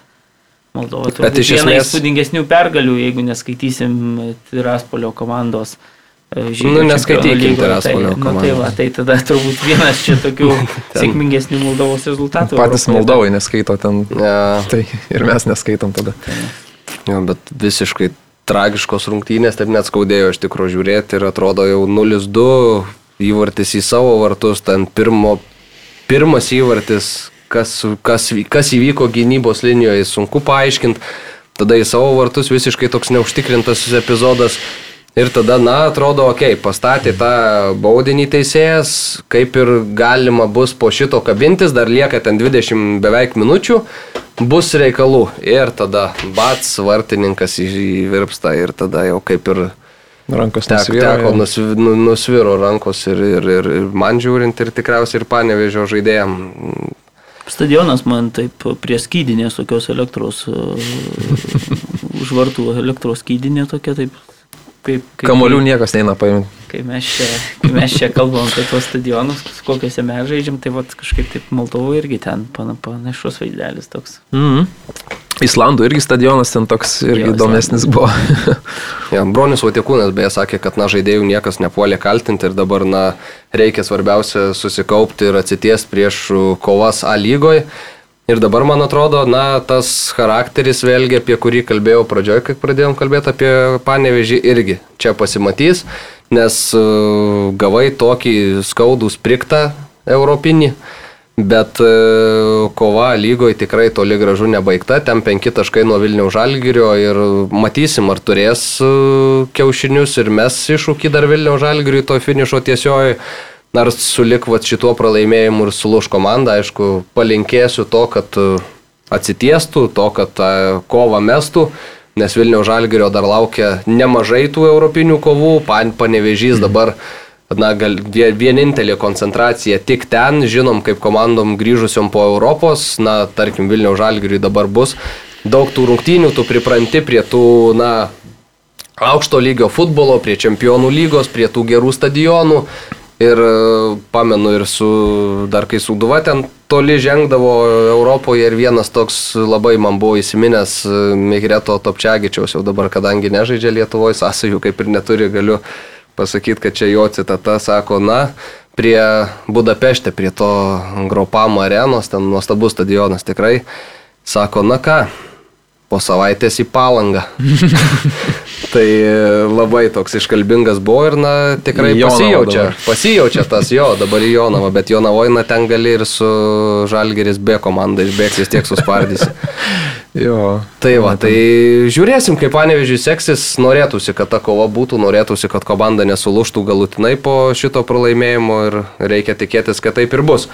Moldova turbūt viena esmės... įspūdingesnių pergalių, jeigu neskaitysim Tiraspolio komandos. E, nu, neskaitykim Tiraspolio komandos. Nu, tai, va, tai tada turbūt vienas čia tokių [laughs] sėkmingesnių Moldovos rezultatų. Patys Moldovai neskaito ten. Ja. Tai ir mes neskaitom tada. Ja, bet visiškai tragiškos rungtynės, taip net skaudėjo iš tikrųjų žiūrėti ir atrodo jau 0-2 įvartis į savo vartus, ten pirmo, pirmas įvartis kas, kas, kas įvyko gynybos linijoje, sunku paaiškinti. Tada į savo vartus visiškai toks neužtikrintas epizodas. Ir tada, na, atrodo, okei, okay, pastatė tą baudinį teisėjas, kaip ir galima bus po šito kabintis, dar lieka ten 20 beveik minučių, bus reikalų. Ir tada bats, vartininkas įvirpsta ir tada jau kaip ir rankos tek, nusviro. Teko nusviro, nu, nusviro rankos ir, ir, ir, ir man žiūrint ir tikriausiai ir panevežio žaidėjim Stadionas man taip prie skydinės tokios elektros, e, už vartų elektros skydinė tokia taip. Kaip, kaip, Kamolių niekas neina paimti. Kai mes čia, kai mes čia kalbam apie tuos stadionus, kokiuose mes žaidžiam, tai vat, kažkaip taip Moldovo irgi ten panašus vaizdelis toks. Mm -hmm. Islandų irgi stadionas ten toks irgi jo, įdomesnis buvo. [laughs] ja, Bronius Vatikūnas beje sakė, kad na, žaidėjų niekas nepuolė kaltinti ir dabar na, reikia svarbiausia susikaupti ir atsities prieš kovas A lygoje. Ir dabar, man atrodo, na, tas charakteris vėlgi, apie kurį kalbėjau pradžioje, kai pradėjom kalbėti apie panevežį, irgi čia pasimatys, nes uh, gavai tokį skaudų spriktą europinį. Bet e, kova lygoje tikrai toli gražu nebaigta, ten penki taškai nuo Vilniaus žalgirio ir matysim, ar turės e, kiaušinius ir mes iššūkį dar Vilniaus žalgiriui to finišo tiesioji. Ar sulik vat šituo pralaimėjimu ir sulūž komanda, aišku, palinkėsiu to, kad e, atsitiestų, to, kad kovą mestų, nes Vilniaus žalgirio dar laukia nemažai tų europinių kovų, pan, panevežys dabar na, gal, vie- vienintelė koncentracija tik ten, žinom, kaip komandom grįžusiom po Europos, na, tarkim, Vilniaus žalgiriui dabar bus daug tų rungtynių, tu pripranti prie tų, na, aukšto lygio futbolo, prie čempionų lygos, prie tų gerų stadionų. Ir e, pamenu ir su, dar kai Suduva ten toli žengdavo Europoje ir vienas toks labai man buvo įsiminęs e, Migreto Topčiagičiaus, jau dabar kadangi nežaidžia Lietuvoje, sąsajų kaip ir neturi, galiu pasakyti, kad čia jo citata sako, na, prie Budapešte, prie to Gropamo arenos, ten nuostabus stadionas tikrai, sako, na ką, po savaitės į palangą. [laughs] tai e, labai toks iškalbingas buvo ir, na, tikrai pasijaučia. Pasijaučia tas jo, dabar į Jonavą, bet Jonavoje, na, ten gali ir su Žalgeris B komanda išbėgti, vis tiek suspardysi. [laughs] Jo. Tai va, tai žiūrėsim, kaip panevežiui seksis, norėtųsi, kad ta kova būtų, norėtųsi, kad komanda nesulūštų galutinai po šito pralaimėjimo ir reikia tikėtis, kad taip ir bus.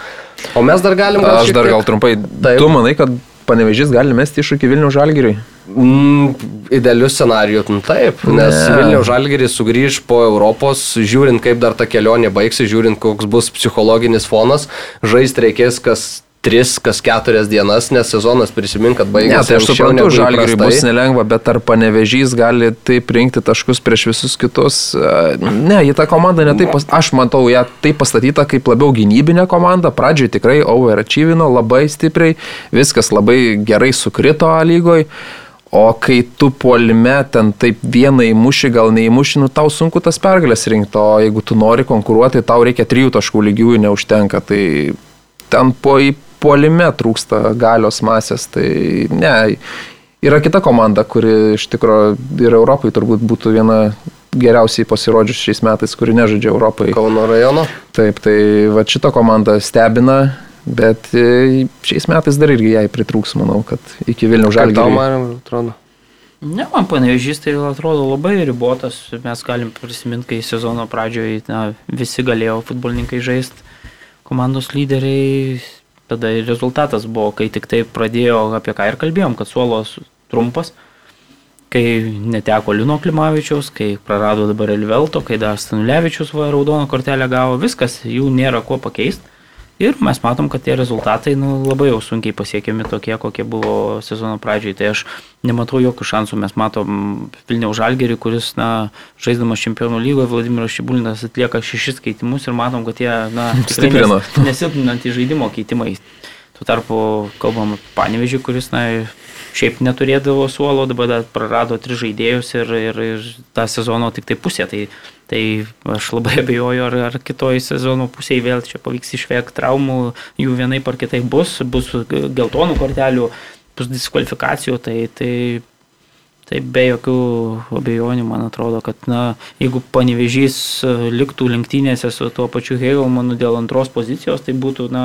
O mes dar galim... Aš dar gal trumpai. Taip. Tu manai, kad panevežys gali mesti iššūkį Vilnių žalgiriui? Mm, idealius scenarijus, nu taip, nes Ne. Vilniaus Žalgiris sugrįž po Europos, žiūrint, kaip dar ta kelionė baigsis, žiūrint, koks bus psichologinis fonas, žaisti reikės kas tris, kas keturias dienas, nes sezonas prisimink, kad Ne, baigėsi. tai aš suprantu, žalgiriui bus nelengva, bet ar panevežys gali taip rinkti taškus prieš visus kitus? E, Ne, į tą komandą netaip, aš matau ją taip pastatytą kaip labiau gynybinė komanda. Pradžioj tikrai overachievino labai stipriai, viskas labai gerai sukrito lygoj. O kai tu puolime ten taip vieną įmuši, gal neįmuši, nu tau sunku tas pergalės rinkti, o jeigu tu nori konkuruoti, tau reikia trijų taškų lygiųjų neužtenka. Tai ten po į puolime trūksta galios masės, tai ne. Yra kita komanda, kuri iš tikrųjų ir Europai turbūt būtų viena geriausiai pasirodžius šiais metais, kuri nežaidžia Europai. Kauno rajono. Taip, tai va šita komanda stebina, bet e, šiais metais dar irgi jai pritrūks, manau, kad iki Vilnių Kaip tau, man atrodo? Ne, man panevežys tai atrodo labai ribotas. Mes galim prisiminti, kai sezono pradžioje na, visi galėjo futbolininkai žaisti, komandos lyderiai. Tada ir rezultatas buvo, kai tik tai pradėjo, apie ką ir kalbėjom, kad suolos trumpas, kai neteko Lino Klimavičiaus, kai prarado dabar Elvelto, kai dar Stanulevičius va raudoną kortelę gavo, viskas, jų nėra kuo pakeisti. Ir mes matom, kad tie rezultatai nu, labai jau sunkiai pasiekiami tokie, kokie buvo sezono pradžioj. Tai aš nematau jokių šansų. Mes matom Vilniaus Žalgerį, kuris, na, žaisdamas čempionų lygoje, Vladimiras Šibulinas atlieka šešis keitimus ir matom, kad jie, na, [laughs] nesilpninantys žaidimo keitimai. Tuo tarpu kalbam apie Panevežį, kuris, na, šiaip neturėdavo suolo, dabar prarado tris žaidėjus ir, ir, ir tą sezono tik tai pusė. Tai, tai aš labai [laughs] abejoju, ar, ar kitoj sezono pusėje vėl čia pavyks išvengti traumų, jų vienai par kitai bus, bus geltonų kortelių, bus diskvalifikacijų, tai, tai Tai be jokių abejonių, man atrodo, kad na, jeigu panevežys liktų lenktynėse su tuo pačiu Hegelmanu dėl antros pozicijos, tai būtų na,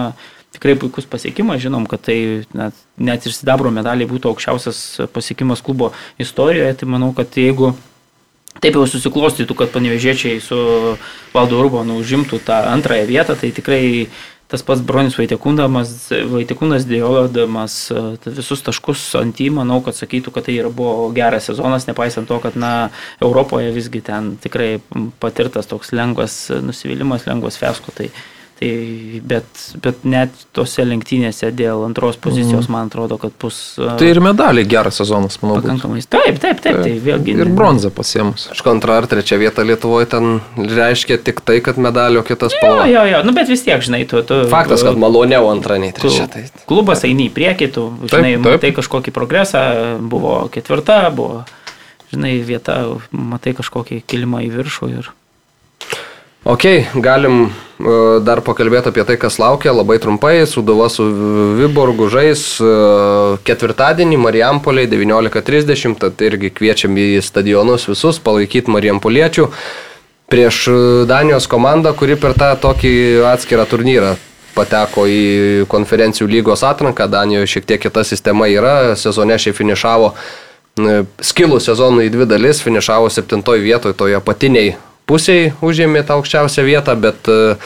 tikrai puikus pasiekimas. Žinom, kad tai net, net ir sidabro medaliai būtų aukščiausias pasiekimas klubo istorijoje. Tai manau, kad jeigu taip jau susiklostytų, kad panevežiečiai su Valdo Urbanu užimtų tą antrąją vietą, tai tikrai tas pats Bronis Vaitekūnas dėjodamas e, visus taškus ant jį, manau, kad sakytų, kad tai yra buvo geras sezonas, nepaisant to, kad na, Europoje visgi ten tikrai patirtas toks lengvas nusivylimas, lengvas fesko. Tai, tai, bet, bet net tose lenktynėse dėl antros pozicijos, mm. man atrodo, kad bus e, Tai ir medaliai geras sezonas, manau. pakankamai. Taip, taip, taip, tai vėlgi. Ir bronzą pasiemus. Aišku, antrą ar trečią vietą Lietuvoje ten reiškia tik tai, kad medalio kitas Jo, spalva. jo, jo, nu bet vis tiek, žinai, tu. tu Faktas, kad maloniau antrą nei trečia. Tai... Klubas eini į priekį, tu, žinai, taip. matai kažkokį progresą, buvo ketvirta, buvo, žinai, vieta, matai kažkokį kilimą į viršų ir... Ok, galim e, dar pakalbėti apie tai, kas laukia labai trumpai. Suduva su Viborgu žais e, ketvirtadienį Marijampoliai 19.30, tad irgi kviečiam į stadionus visus palaikyti Marijampoliečių prieš e, Danijos komandą, kuri per tą tokį atskirą turnyrą pateko į konferencijų lygos atranką, Danijoje šiek tiek kita sistema yra, sezone šiai finišavo skilų sezonų į dvi dalis, finišavo septintoje vietoje, toje apatiniai pusėje užėmė tą aukščiausią vietą, bet e,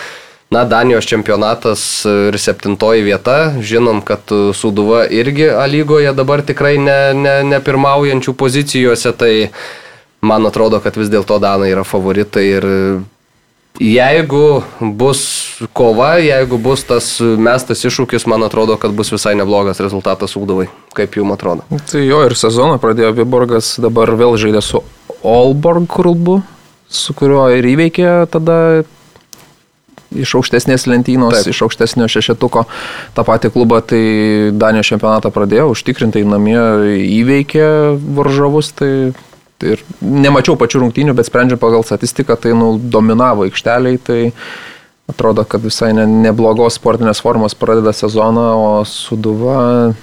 na, Danijos čempionatas ir septintoji vieta, žinom, kad Suduva irgi A lygoje dabar tikrai ne, ne, ne pirmaujančių pozicijose, tai man atrodo, kad vis dėlto Danai yra favoritai ir Jeigu bus kova, jeigu bus tas mestas iššūkis, man atrodo, kad bus visai neblogas rezultatas Ugdavai. Kaip jums atrodo? Tai jo ir sezoną pradėjo Viborgas, dabar vėl žaidė su Olborg klubu, su kuriuo ir įveikė tada iš aukštesnės lentynos, Taip. iš aukštesnio šešetuko tą patį klubą, tai Danijos čempionatą pradėjo, užtikrintai namie įveikė varžovus, tai Ir nemačiau pačių rungtynių, bet sprendžiant pagal statistiką, tai nu, dominavo aikšteliai, tai atrodo, kad visai ne, neblogos sportinės formos pradeda sezoną, o Suduva...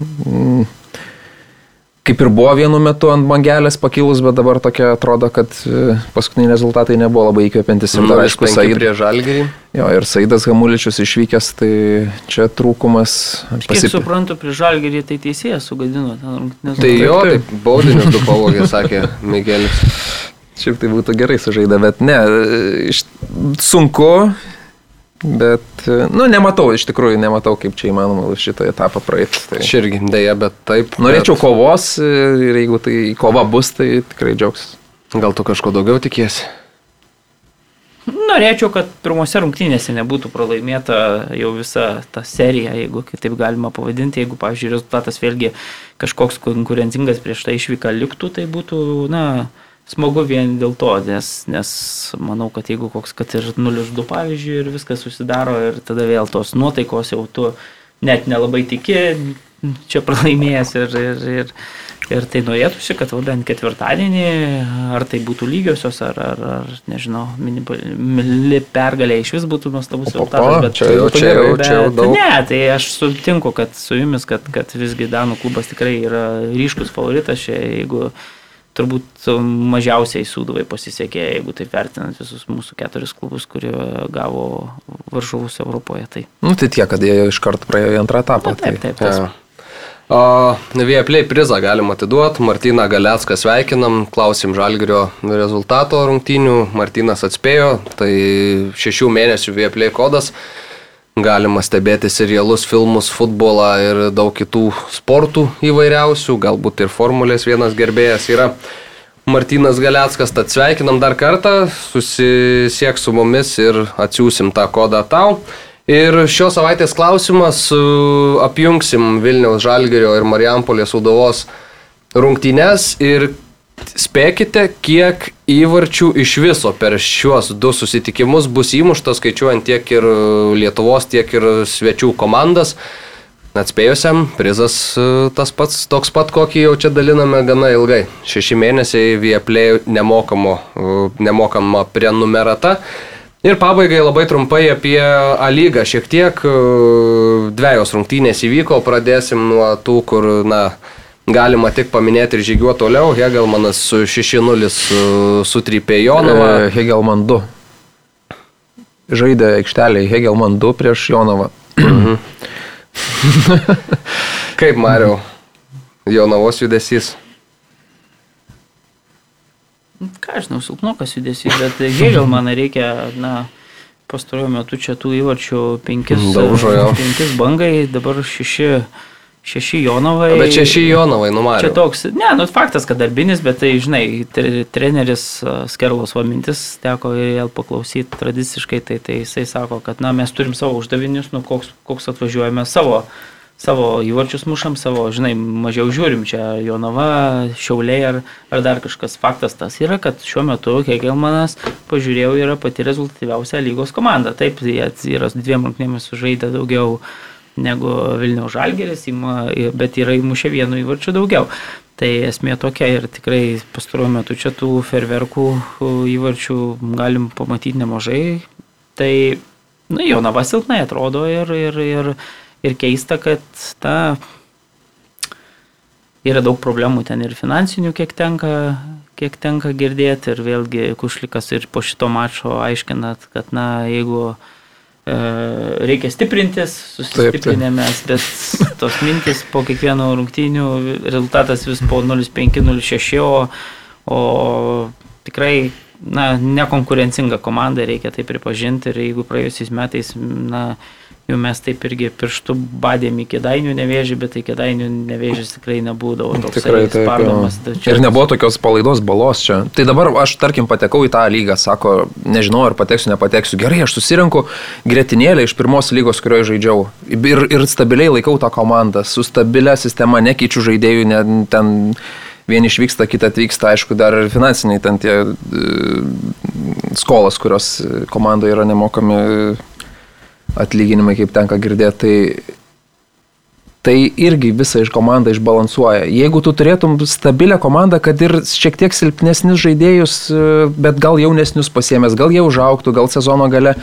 Mm, kaip ir buvo vienu metu ant bangelės pakilus, bet dabar tokia atrodo, kad e, paskutiniai rezultatai nebuvo labai įkvepiantis. Ir dar aišku, Said. Jo, ir Saidas Gamuličius išvykęs, tai čia trūkumas. Pasip... Kiek suprantu, prie Žalgirį tai teisėjas sugadino. Tai jo, taip, taip baudinius du pavogė, sakė Miguelis. Šiaip tai būtų gerai sužaida, bet ne, iš, sunku, Bet, nu, nematau, iš tikrųjų, nematau, kaip čia įmanoma šitą etapą praeiti. Tai... Aš irgi, dėja, bet taip. Norėčiau bet... kovos ir jeigu tai kova bus, tai tikrai džiaugsiu. Gal tu kažko daugiau tikiesi? Norėčiau, kad pirmose rungtynėse nebūtų pralaimėta jau visa ta serija, jeigu taip galima pavadinti. Jeigu, pavyzdžiui, rezultatas vėlgi kažkoks konkurencingas prieš tai išvyka liktų, tai būtų, na, smagu vien dėl to, nes, nes manau, kad jeigu koks, kad ir 0-2 pavyzdžiui ir viskas susidaro ir tada vėl tos nuotaikos jau tu net nelabai tiki, čia pralaimėjęs ir, ir, ir, ir tai norėtųsi, kad bent ketvirtadienį, ar tai būtų lygiosios, ar, ar, ar nežinau, minimali pergalė iš vis būtų nuostabus rezultatas. Bet čia jau, čia jau, čia jau daug. Ne, tai aš sutinku, kad su jumis, kad, kad visgi Danų klubas tikrai yra ryškus favoritas čia, jeigu turbūt mažiausiai Sūduvai pasisekė, jeigu taip vertinant visus mūsų keturis klubus, kurie gavo varžovus Europoje. Tai. Nu, tai tie, kad jie iš karto praėjo į antrą etapą. Na, taip, taip. taip ja. O Vieplay prizą galim atiduoti. Martyną Galecką sveikinam, klausim Žalgirio rezultato rungtynių. Martynas atspėjo, tai šešių mėnesių Vieplay kodas galima stebėti serialus, filmus, futbolą ir daug kitų sportų įvairiausių, galbūt ir formulės vienas gerbėjas yra. Martinas Galeckas, tad sveikinam dar kartą, susisiek su mumis ir atsiūsim tą kodą tau. Ir šios savaitės klausimas apjungsim Vilniaus Žalgerio ir Marijampolės Udovos rungtynes ir Spėkite, kiek įvarčių iš viso per šiuos du susitikimus bus įmušta, skaičiuojant tiek ir Lietuvos, tiek ir svečių komandas. Atspėjusiam prizas e, tas pats, toks pat, kokį jau čia daliname gana ilgai. Šeši mėnesiai nemokamo, e, nemokama prenumerata. Ir pabaigai labai trumpai apie A lygą. Šiek tiek dviejos rungtynės įvyko, pradėsim nuo tų, kur, na, Galima tik paminėti ir žygiuoti toliau. Hegelmanas su 6-0 sutrypė Jonovą. E, Hegelman 2. Žaidė aikšteliai Hegelman 2 prieš Jonovą. Mhm. [laughs] Kaip Mariau, Jonovos judesys? Ką aš žinau, silpnokas judesys, bet Hegelmaną reikia, na, pastaruoju metu čia tų įvarčių penkis, Daužojo. penkis bangai, dabar šeši Šeši Jonovai. Bet šeši Jonovai, numatė. Čia toks, ne, nu faktas, kad darbinis, bet tai, žinai, treneris Skerlos Vamintis teko vėl paklausyti tradiciškai, tai, tai jisai sako, kad, na, mes turim savo uždavinius, nu, koks, koks atvažiuojame savo, savo įvarčius mušam, savo, žinai, mažiau žiūrim, čia Jonava, Šiauliai ar, ar dar kažkas. Faktas tas yra, kad šiuo metu Hegelmanas, pažiūrėjau, yra pati rezultatyviausia lygos komanda. Taip, jie yra dviem rungtynėmis sužaidę daugiau negu Vilniaus Žalgeris, bet yra įmušę vienu įvarčiu daugiau. Tai esmė tokia ir tikrai pastaruoju metu čia tų ferverkų įvarčių galim pamatyti nemažai. Tai, na, Jonava silpnai atrodo ir, ir, ir, ir keista, kad ta yra daug problemų ten ir finansinių, kiek tenka, kiek tenka girdėti. Ir vėlgi Kušlikas ir po šito mačo aiškinat, kad, na, jeigu e, reikia stiprintis, susistiprinę mes, bet tos mintis po kiekvieno rungtynių rezultatas vis po 0,5-0,6, o, o tikrai na, nekonkurencinga komanda, reikia tai pripažinti ir jeigu praėjusiais metais, na, jau mes taip irgi pirštų badėm į kėdainių nevėžį, bet tai kėdainių nevėžys tikrai nebūdavo toks Tikrai taip. spardomas. tačiau- Ir nebuvo tokios palaidos balos čia. Tai dabar aš, tarkim, patekau į tą lygą, sako, nežinau, ar pateksiu, nepateksiu. Gerai, aš susirinku gretinėlę iš pirmos lygos, kurioje žaidžiau. Ir, ir stabiliai laikau tą komandą. Su stabilia sistema nekeičiu žaidėjų, ne, ten vieni išvyksta, kitą atvyksta, aišku, dar ir finansiniai ten tie e, skolas, kurios komandoje yra nemokami atlyginimai, kaip tenka girdėti. Tai tai irgi visą iš komandą išbalansuoja. Jeigu tu turėtum stabilę komandą, kad ir šiek tiek silpnesnis žaidėjus, e, bet gal jaunesnius pasiemęs, gal jie užauktų, gal sezono gale,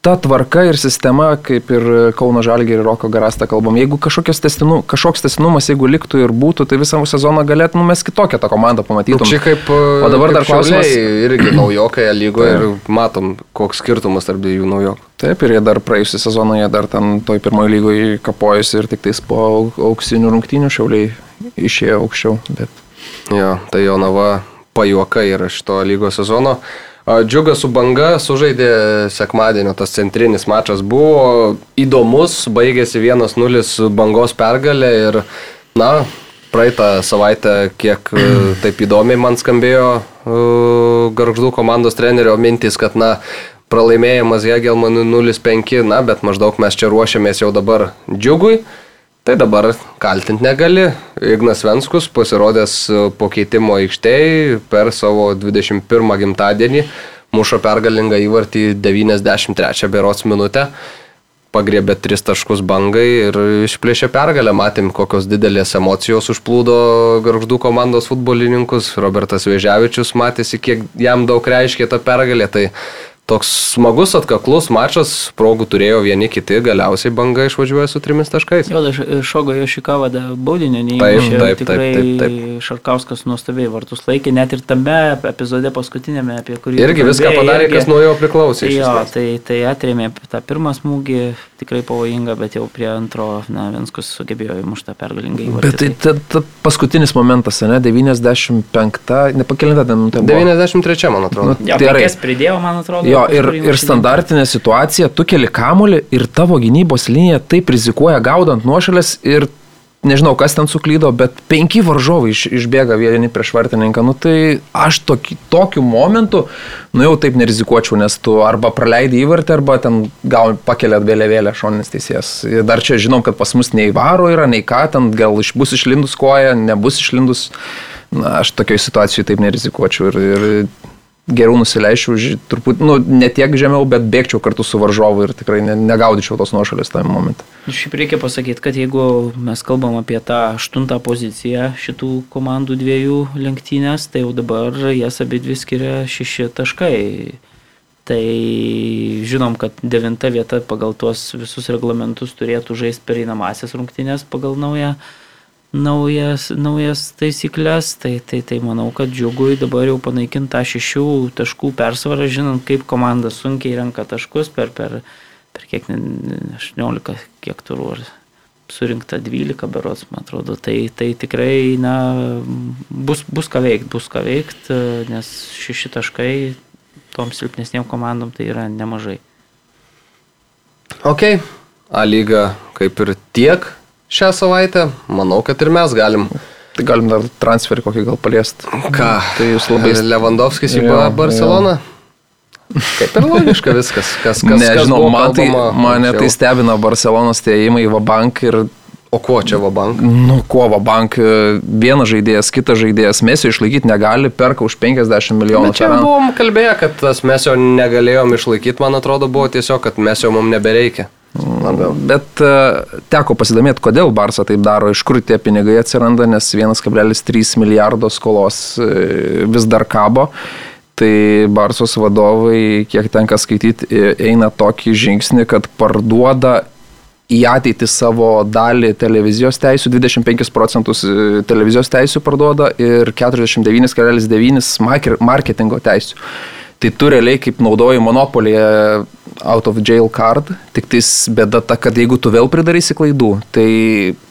ta tvarka ir sistema, kaip ir Kauno Žalgį ir Roko Garastą kalbam, jeigu testinu, kažkoks testinumas, jeigu liktų ir būtų, tai visą sezoną galėtume mes kitokią tą komandą pamatytum. Čia kaip, O dabar dar kaip Šiauliai klausimas- Irgi [clears throat] naujokai lygoje ir matom, koks skirtumas tarp dviejų naujokų. Taip, ir jie dar praėjusią sezoną, jie dar ten toj pirmojo lygoje kapojasi ir tik tais po auksinių rungtynių šiauliai išėjo aukščiau. Bet Jo, tai Jonava pajuoka yra šito lygos sezono. Džiugas su banga sužaidė sekmadienio, tas centrinis mačas buvo įdomus, baigėsi 1-0 bangos pergalė ir, na, praeitą savaitę kiek e, [clears throat] taip įdomiai man skambėjo uh, garždų komandos trenerio mintis, kad, na, pralaimėjimas Hegelmanui 0-5, na, bet maždaug mes čia ruošiamės jau dabar džiugui. Tai dabar kaltinti negali. Ignas Venskus pasirodęs e, po keitimo aikštėje per savo 21 gimtadienį mušo pergalingą įvartį 93 berots minutę. Pagriebė tris taškus bangai ir išplėšė pergalę. Matėm, kokios didelės emocijos užplūdo garždų komandos futbolininkus. Robertas Vėžiavičius matėsi, kiek jam daug reiškia ta pergalė. Tai toks smagus, atkaklus mačas, progų turėjo vieni kiti, galiausiai banga išvažiuoja su trimis taškais. Jo, dar Šogo Jošikava da baudinio Taip, neįmušė. taip, taip, Tikrai taip, taip. Šarkauskas nuostabiai vartus laikė, net ir tame epizode paskutinėme, apie kurį... Irgi tu viską kalbėjai, padarė, irgi- kas nuo jo priklausė. Jo, tai, tai atrėmė tą pirmą smūgį, tikrai pavojinga, bet jau prie antro, na, Venskus sugebėjo įmuštą pergalingą įvartį. Bet tai ta, ta paskutinis momentas, ne, 95, nepakelinta ten buvo. 93, man atrodo. Nu, Jo, gerai. penkias pridėjo, man atrodo. Jo, ir, ir standartinė situacija, tu keli kamolį ir tavo gynybos linija taip rizikuoja gaudant nuošalės ir nežinau, kas ten suklydo, bet penki varžovai iš, išbėga vieni prieš vartininką. Nu tai aš toki, tokiu momentu, nu jau taip nerizikuočiau, nes tu arba praleidai įvartį, arba ten gal pakelėt vėliavėlę šoninis teisėjas. Ir dar čia žinom, kad pas mus nei varo yra, nei ką, ten gal iš, bus išlindus koja, nebus išlindus. Na, aš tokioj situacijai taip nerizikuočiau ir, ir geriau nusileičiau, ži- turbūt, nu, ne tiek žemiau, bet bėgčiau kartu su varžovu ir tikrai ne, negaudyčiau tos nuošalės tame momente. Šiaip reikia pasakyti, kad jeigu mes kalbam apie tą aštuntą poziciją šitų komandų dviejų lenktynės, tai jau dabar jas abi dvi skiria šeši taškai. Tai žinom, kad devinta vieta pagal tuos visus reglamentus turėtų žaisti pereinamasias rungtynės pagal naują, naujas, naujas taisyklės. Tai, tai, tai manau, kad džiugui dabar jau panaikinta šešių taškų persvarą, žinant, kaip komanda sunkiai renka taškus per, per, per kiek, ne- ne- 18, kiek turų ar surinkta 12 berots, man atrodo. Tai, tai tikrai, na, bus, bus ką veikti, bus ką veikti, nes šeši taškai tom silpnesniem komandom tai yra nemažai. Ok, A lyga kaip ir tiek šią savaitę. Manau, kad ir mes galim. Tai galim dar transferį kokį gal paliesti. Ką? Tai jūs labai... Lewandowskis į Jo, Ba- Barceloną. Kaip ir logiška viskas. Kas, kas, Nežinau, kas man tai, mane tai stebina Barcelonos tėjimai į Vabank ir O kuo čia Vabank? Nu, kuo Vabank, vienas žaidėjas, kitas žaidėjas, mes jo išlaikyti negali, perka už 50 milijonų. Bet čia buvom kalbėję, kad tas mes jo negalėjom išlaikyti, man atrodo, buvo tiesiog, kad mes jo mums nebereikia. Labiau. Bet e, teko pasidomėti, kodėl Barsa taip daro, iš kur tie pinigai atsiranda, nes 1,3 milijardo skolos e, vis dar kabo. Tai Barsos vadovai, kiek tenka skaityti, e, eina tokį žingsnį, kad parduoda į ateitį savo dalį televizijos teisų, 25 procentus televizijos teisų parduoda ir 49,9 marketingo teisų. Tai tu realiai kaip naudoji monopolį out of jail card, tik tais bėda ta, kad jeigu tu vėl pridarysi klaidų, tai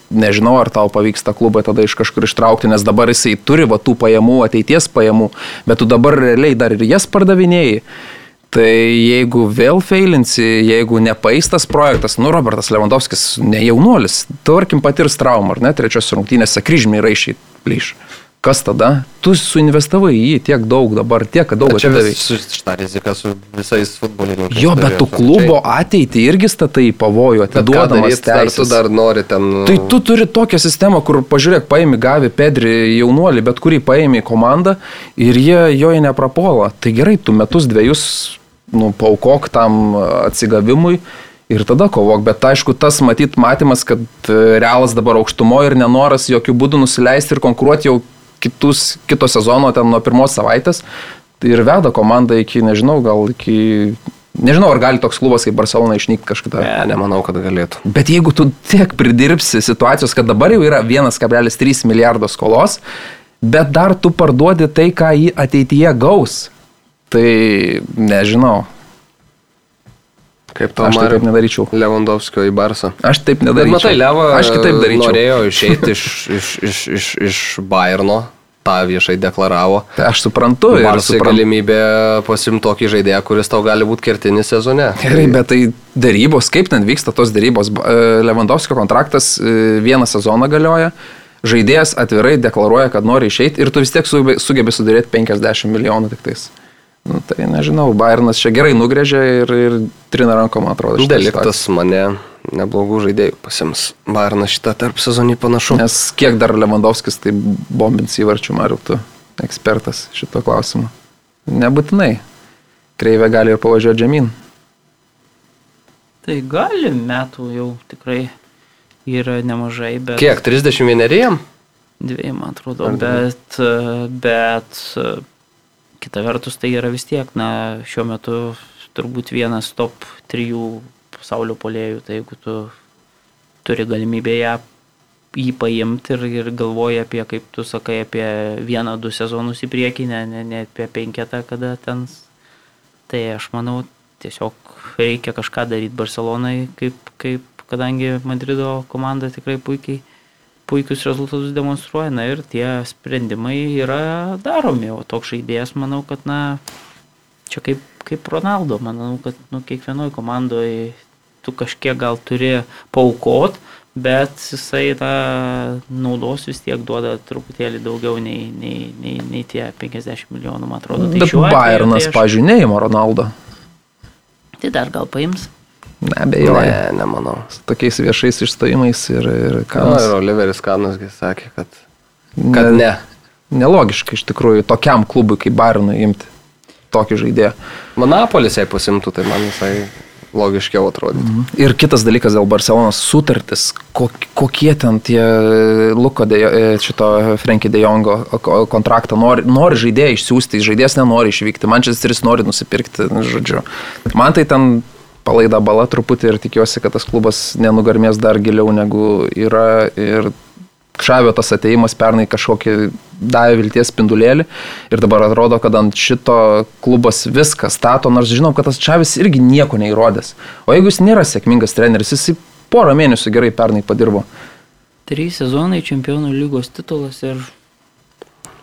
nežinau, ar tau pavyks tą klubą tada iš kažkur ištraukti, nes dabar jisai turi va tų pajamų, ateities pajamų, bet tu dabar realiai dar ir jas pardavinėjai. Tai jeigu vėl feilinsi, jeigu nepaistas projektas, nu Robertas Lewandowskis, ne jaunuolis, tarkim patirs traumą, ar ne, trečios rungtynėse kryžmiai raišiai plyš. Kas tada? Tu suinvestavai į jį tiek daug dabar, tiek daug Čia atidavai. vis, šitą riziką su visais futbolininkais. Jo, bet tu klubo ateitį irgi statai į pavojų, atiduodamas dar tu dar nori ten... nu, Tai tu turi tokią sistemą, kur pažiūrėk, paimi Gavi, Pedri, jaunuolį, bet kurį paimi komandą ir jie joje neprapuola. Tai gerai, tu metus dviejus, nu, paukok tam atsigavimui. Ir tada kovok, bet aišku, tas matyt matymas, kad e, realas dabar aukštumoje ir nenoras jokių būdų nusileisti ir konkuruoti jau kitus, kito sezono ten nuo pirmos savaitės. Tai ir veda komandą iki, nežinau, gal iki... Nežinau, ar gali toks klubas kaip Barcelona išnykti kažkada. Ne, nemanau, kad galėtų. Bet jeigu tu tiek pridirbsi situacijos, kad dabar jau yra 1,3 milijardo skolos, bet dar tu parduodi tai, ką jį ateityje gaus, tai nežinau. Kaip to Aš tai taip nedaryčiau. Lewandowskio į Barsą. Aš taip Bet nedaryčiau. matai, Leva Aš kitaip daryčiau. norėjo išeiti iš, iš, iš, iš, iš Bayerno, tą viešai deklaravo. Tai aš suprantu ir Barsai suprantu. galimybė pasimti tokį žaidėją, kuris tau gali būti kertinis sezone. Gerai, bet tai darybos, kaip ten vyksta tos darybos? E, Lewandowskio kontraktas e, vieną sezoną galioja, žaidėjas atvirai deklaruoja, kad nori išeiti ir tu vis tiek sugebi sudaryti 50 milijonų tik tais. Nu, tai nežinau, Bayernas čia gerai nugrėžė ir, ir trina rankom, man atrodo. Deliktas mane neblogų žaidėjų pasims. Bayernas šitą tarp sezonį panašu. Nes kiek dar Lewandowskis tai bombins įvarčių, Mariu, tu ekspertas šito klausimu. Nebūtinai. Kreivė gali ir pavažiuoti žemyn. Tai gali metų jau tikrai yra nemažai, bet... Kiek? 31 jam? Dviejų, man atrodo, bet, bet kita vertus tai yra vis tiek, na, šiuo metu turbūt vienas top trijų pasaulio polėjų, tai jeigu tu turi galimybę ją, jį paimti ir, ir galvoji apie, kaip tu sakai, apie vieną, du sezonus į priekį, ne, ne, ne apie penketą, kada ten, tai aš manau, tiesiog reikia kažką daryti Barcelonai, kaip, kaip, kadangi Madrido komanda tikrai puikiai puikius rezultatus demonstruoja, na ir tie sprendimai yra daromi, o toks žaidėjas, manau, kad, na, čia kaip, kaip Ronaldo, manau, kad, nu, kiekvienoje komandoje tu kažkiek gal turi paukot, bet jisai tą naudos vis tiek duoda truputėlį daugiau nei, nei, nei, nei tie 50 milijonų, man atrodo. Tai Bet Bayernas, tai aš- pažinėjimo Ronaldo. Tai dar gal paims. Nebejoju. Ne, nemanau. Su tokiais viešais išstojimais ir, ir ką. Na, ir Oliveris Kanasgi sakė, kad, kad ne. Nelogiška iš tikrųjų tokiam klubui kaip Barinui imti tokį žaidėją. Monopolis jei pasimtų, tai man visai logiškiau atrodytų. Ir kitas dalykas dėl Barcelonos sutartis, kok- kokie ten tie Luko de, e, šito Frankie de Jongo ko- kontraktą nori, nori žaidėją išsiųsti, žaidėjas nenori išvykti, Manchesteris nori nusipirkti, nu, žodžiu. Man tai ten palaida bala truputį ir tikiuosi, kad tas klubas nenugarmės dar giliau negu yra ir Šavio tas ateimas pernai kažkokį davė vilties spindulėlį ir dabar atrodo, kad ant šito klubas viską stato, nors žinom, kad tas Šavis irgi nieko neįrodęs. O jeigu jis nėra sėkmingas treneris, jis porą mėnesių gerai pernai padirbo. Trys sezonai čempionų lygos titulas ir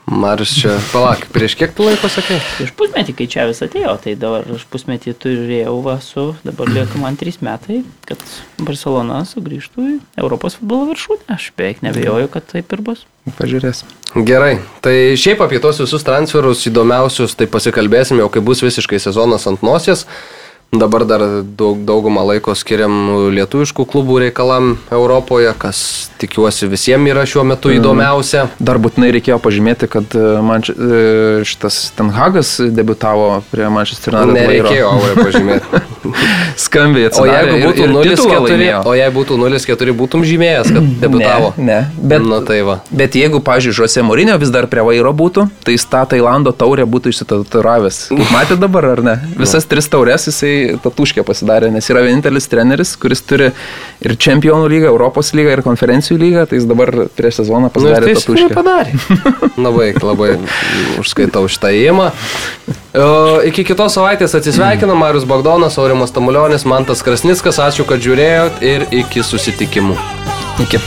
Marius čia, palauk, prieš kiek tu laiko sakai? Prieš pusmetį, kai čia vis atėjo, tai dabar aš pusmetį turėjau va su, dabar lieka man trys metai, kad Barcelona sugrįžtų į Europos futbolo viršūnę. Aš beveik nebejoju, kad taip ir bus. Pažiūrėsim. Gerai, tai šiaip apie tos visus transferus įdomiausius, tai pasikalbėsime jau, kai bus visiškai sezonas ant nosies. Dabar dar daug, daugumą laiko skiriam lietuviškų klubų reikalam Europoje, kas tikiuosi visiems yra šiuo metu įdomiausia. Dar būtinai reikėjo pažymėti, kad e, Manč... e, šitas Tenhagas debutavo prie Manchester United. Nereikėjo Aurė pažymėti. [laughs] Skambiai O atsidarė jeigu būtų ir 0-4, titulą laimėjo. o jei būtų 0-4, būtum žymėjęs, kad debutavo. Ne, ne. Bet, Nu tai va. bet jeigu, pažiūrėjau, Žose Mūrinio vis dar prie vairo būtų, tai jis tą Tailando taurę būtų išsitatuiravęs. [laughs] Matėte dabar ar ne? Visas tris taures jisai tatuškę pasidarė, nes yra vienintelis treneris, kuris turi ir čempionų lygą, Europos lygą, ir konferencijų lygą, tai jis dabar prieš sezoną Nu, pasidarė tai nu, jis tatuškę. padarė. labai, [laughs] labai užskaitau šitą įėjimą. Iki kitos savaitės atsisveikinam, Marius Bagdonas, Aurimas Tamulionis, Mantas Krasnickas, ačiū, kad žiūrėjot ir iki susitikimų. Iki.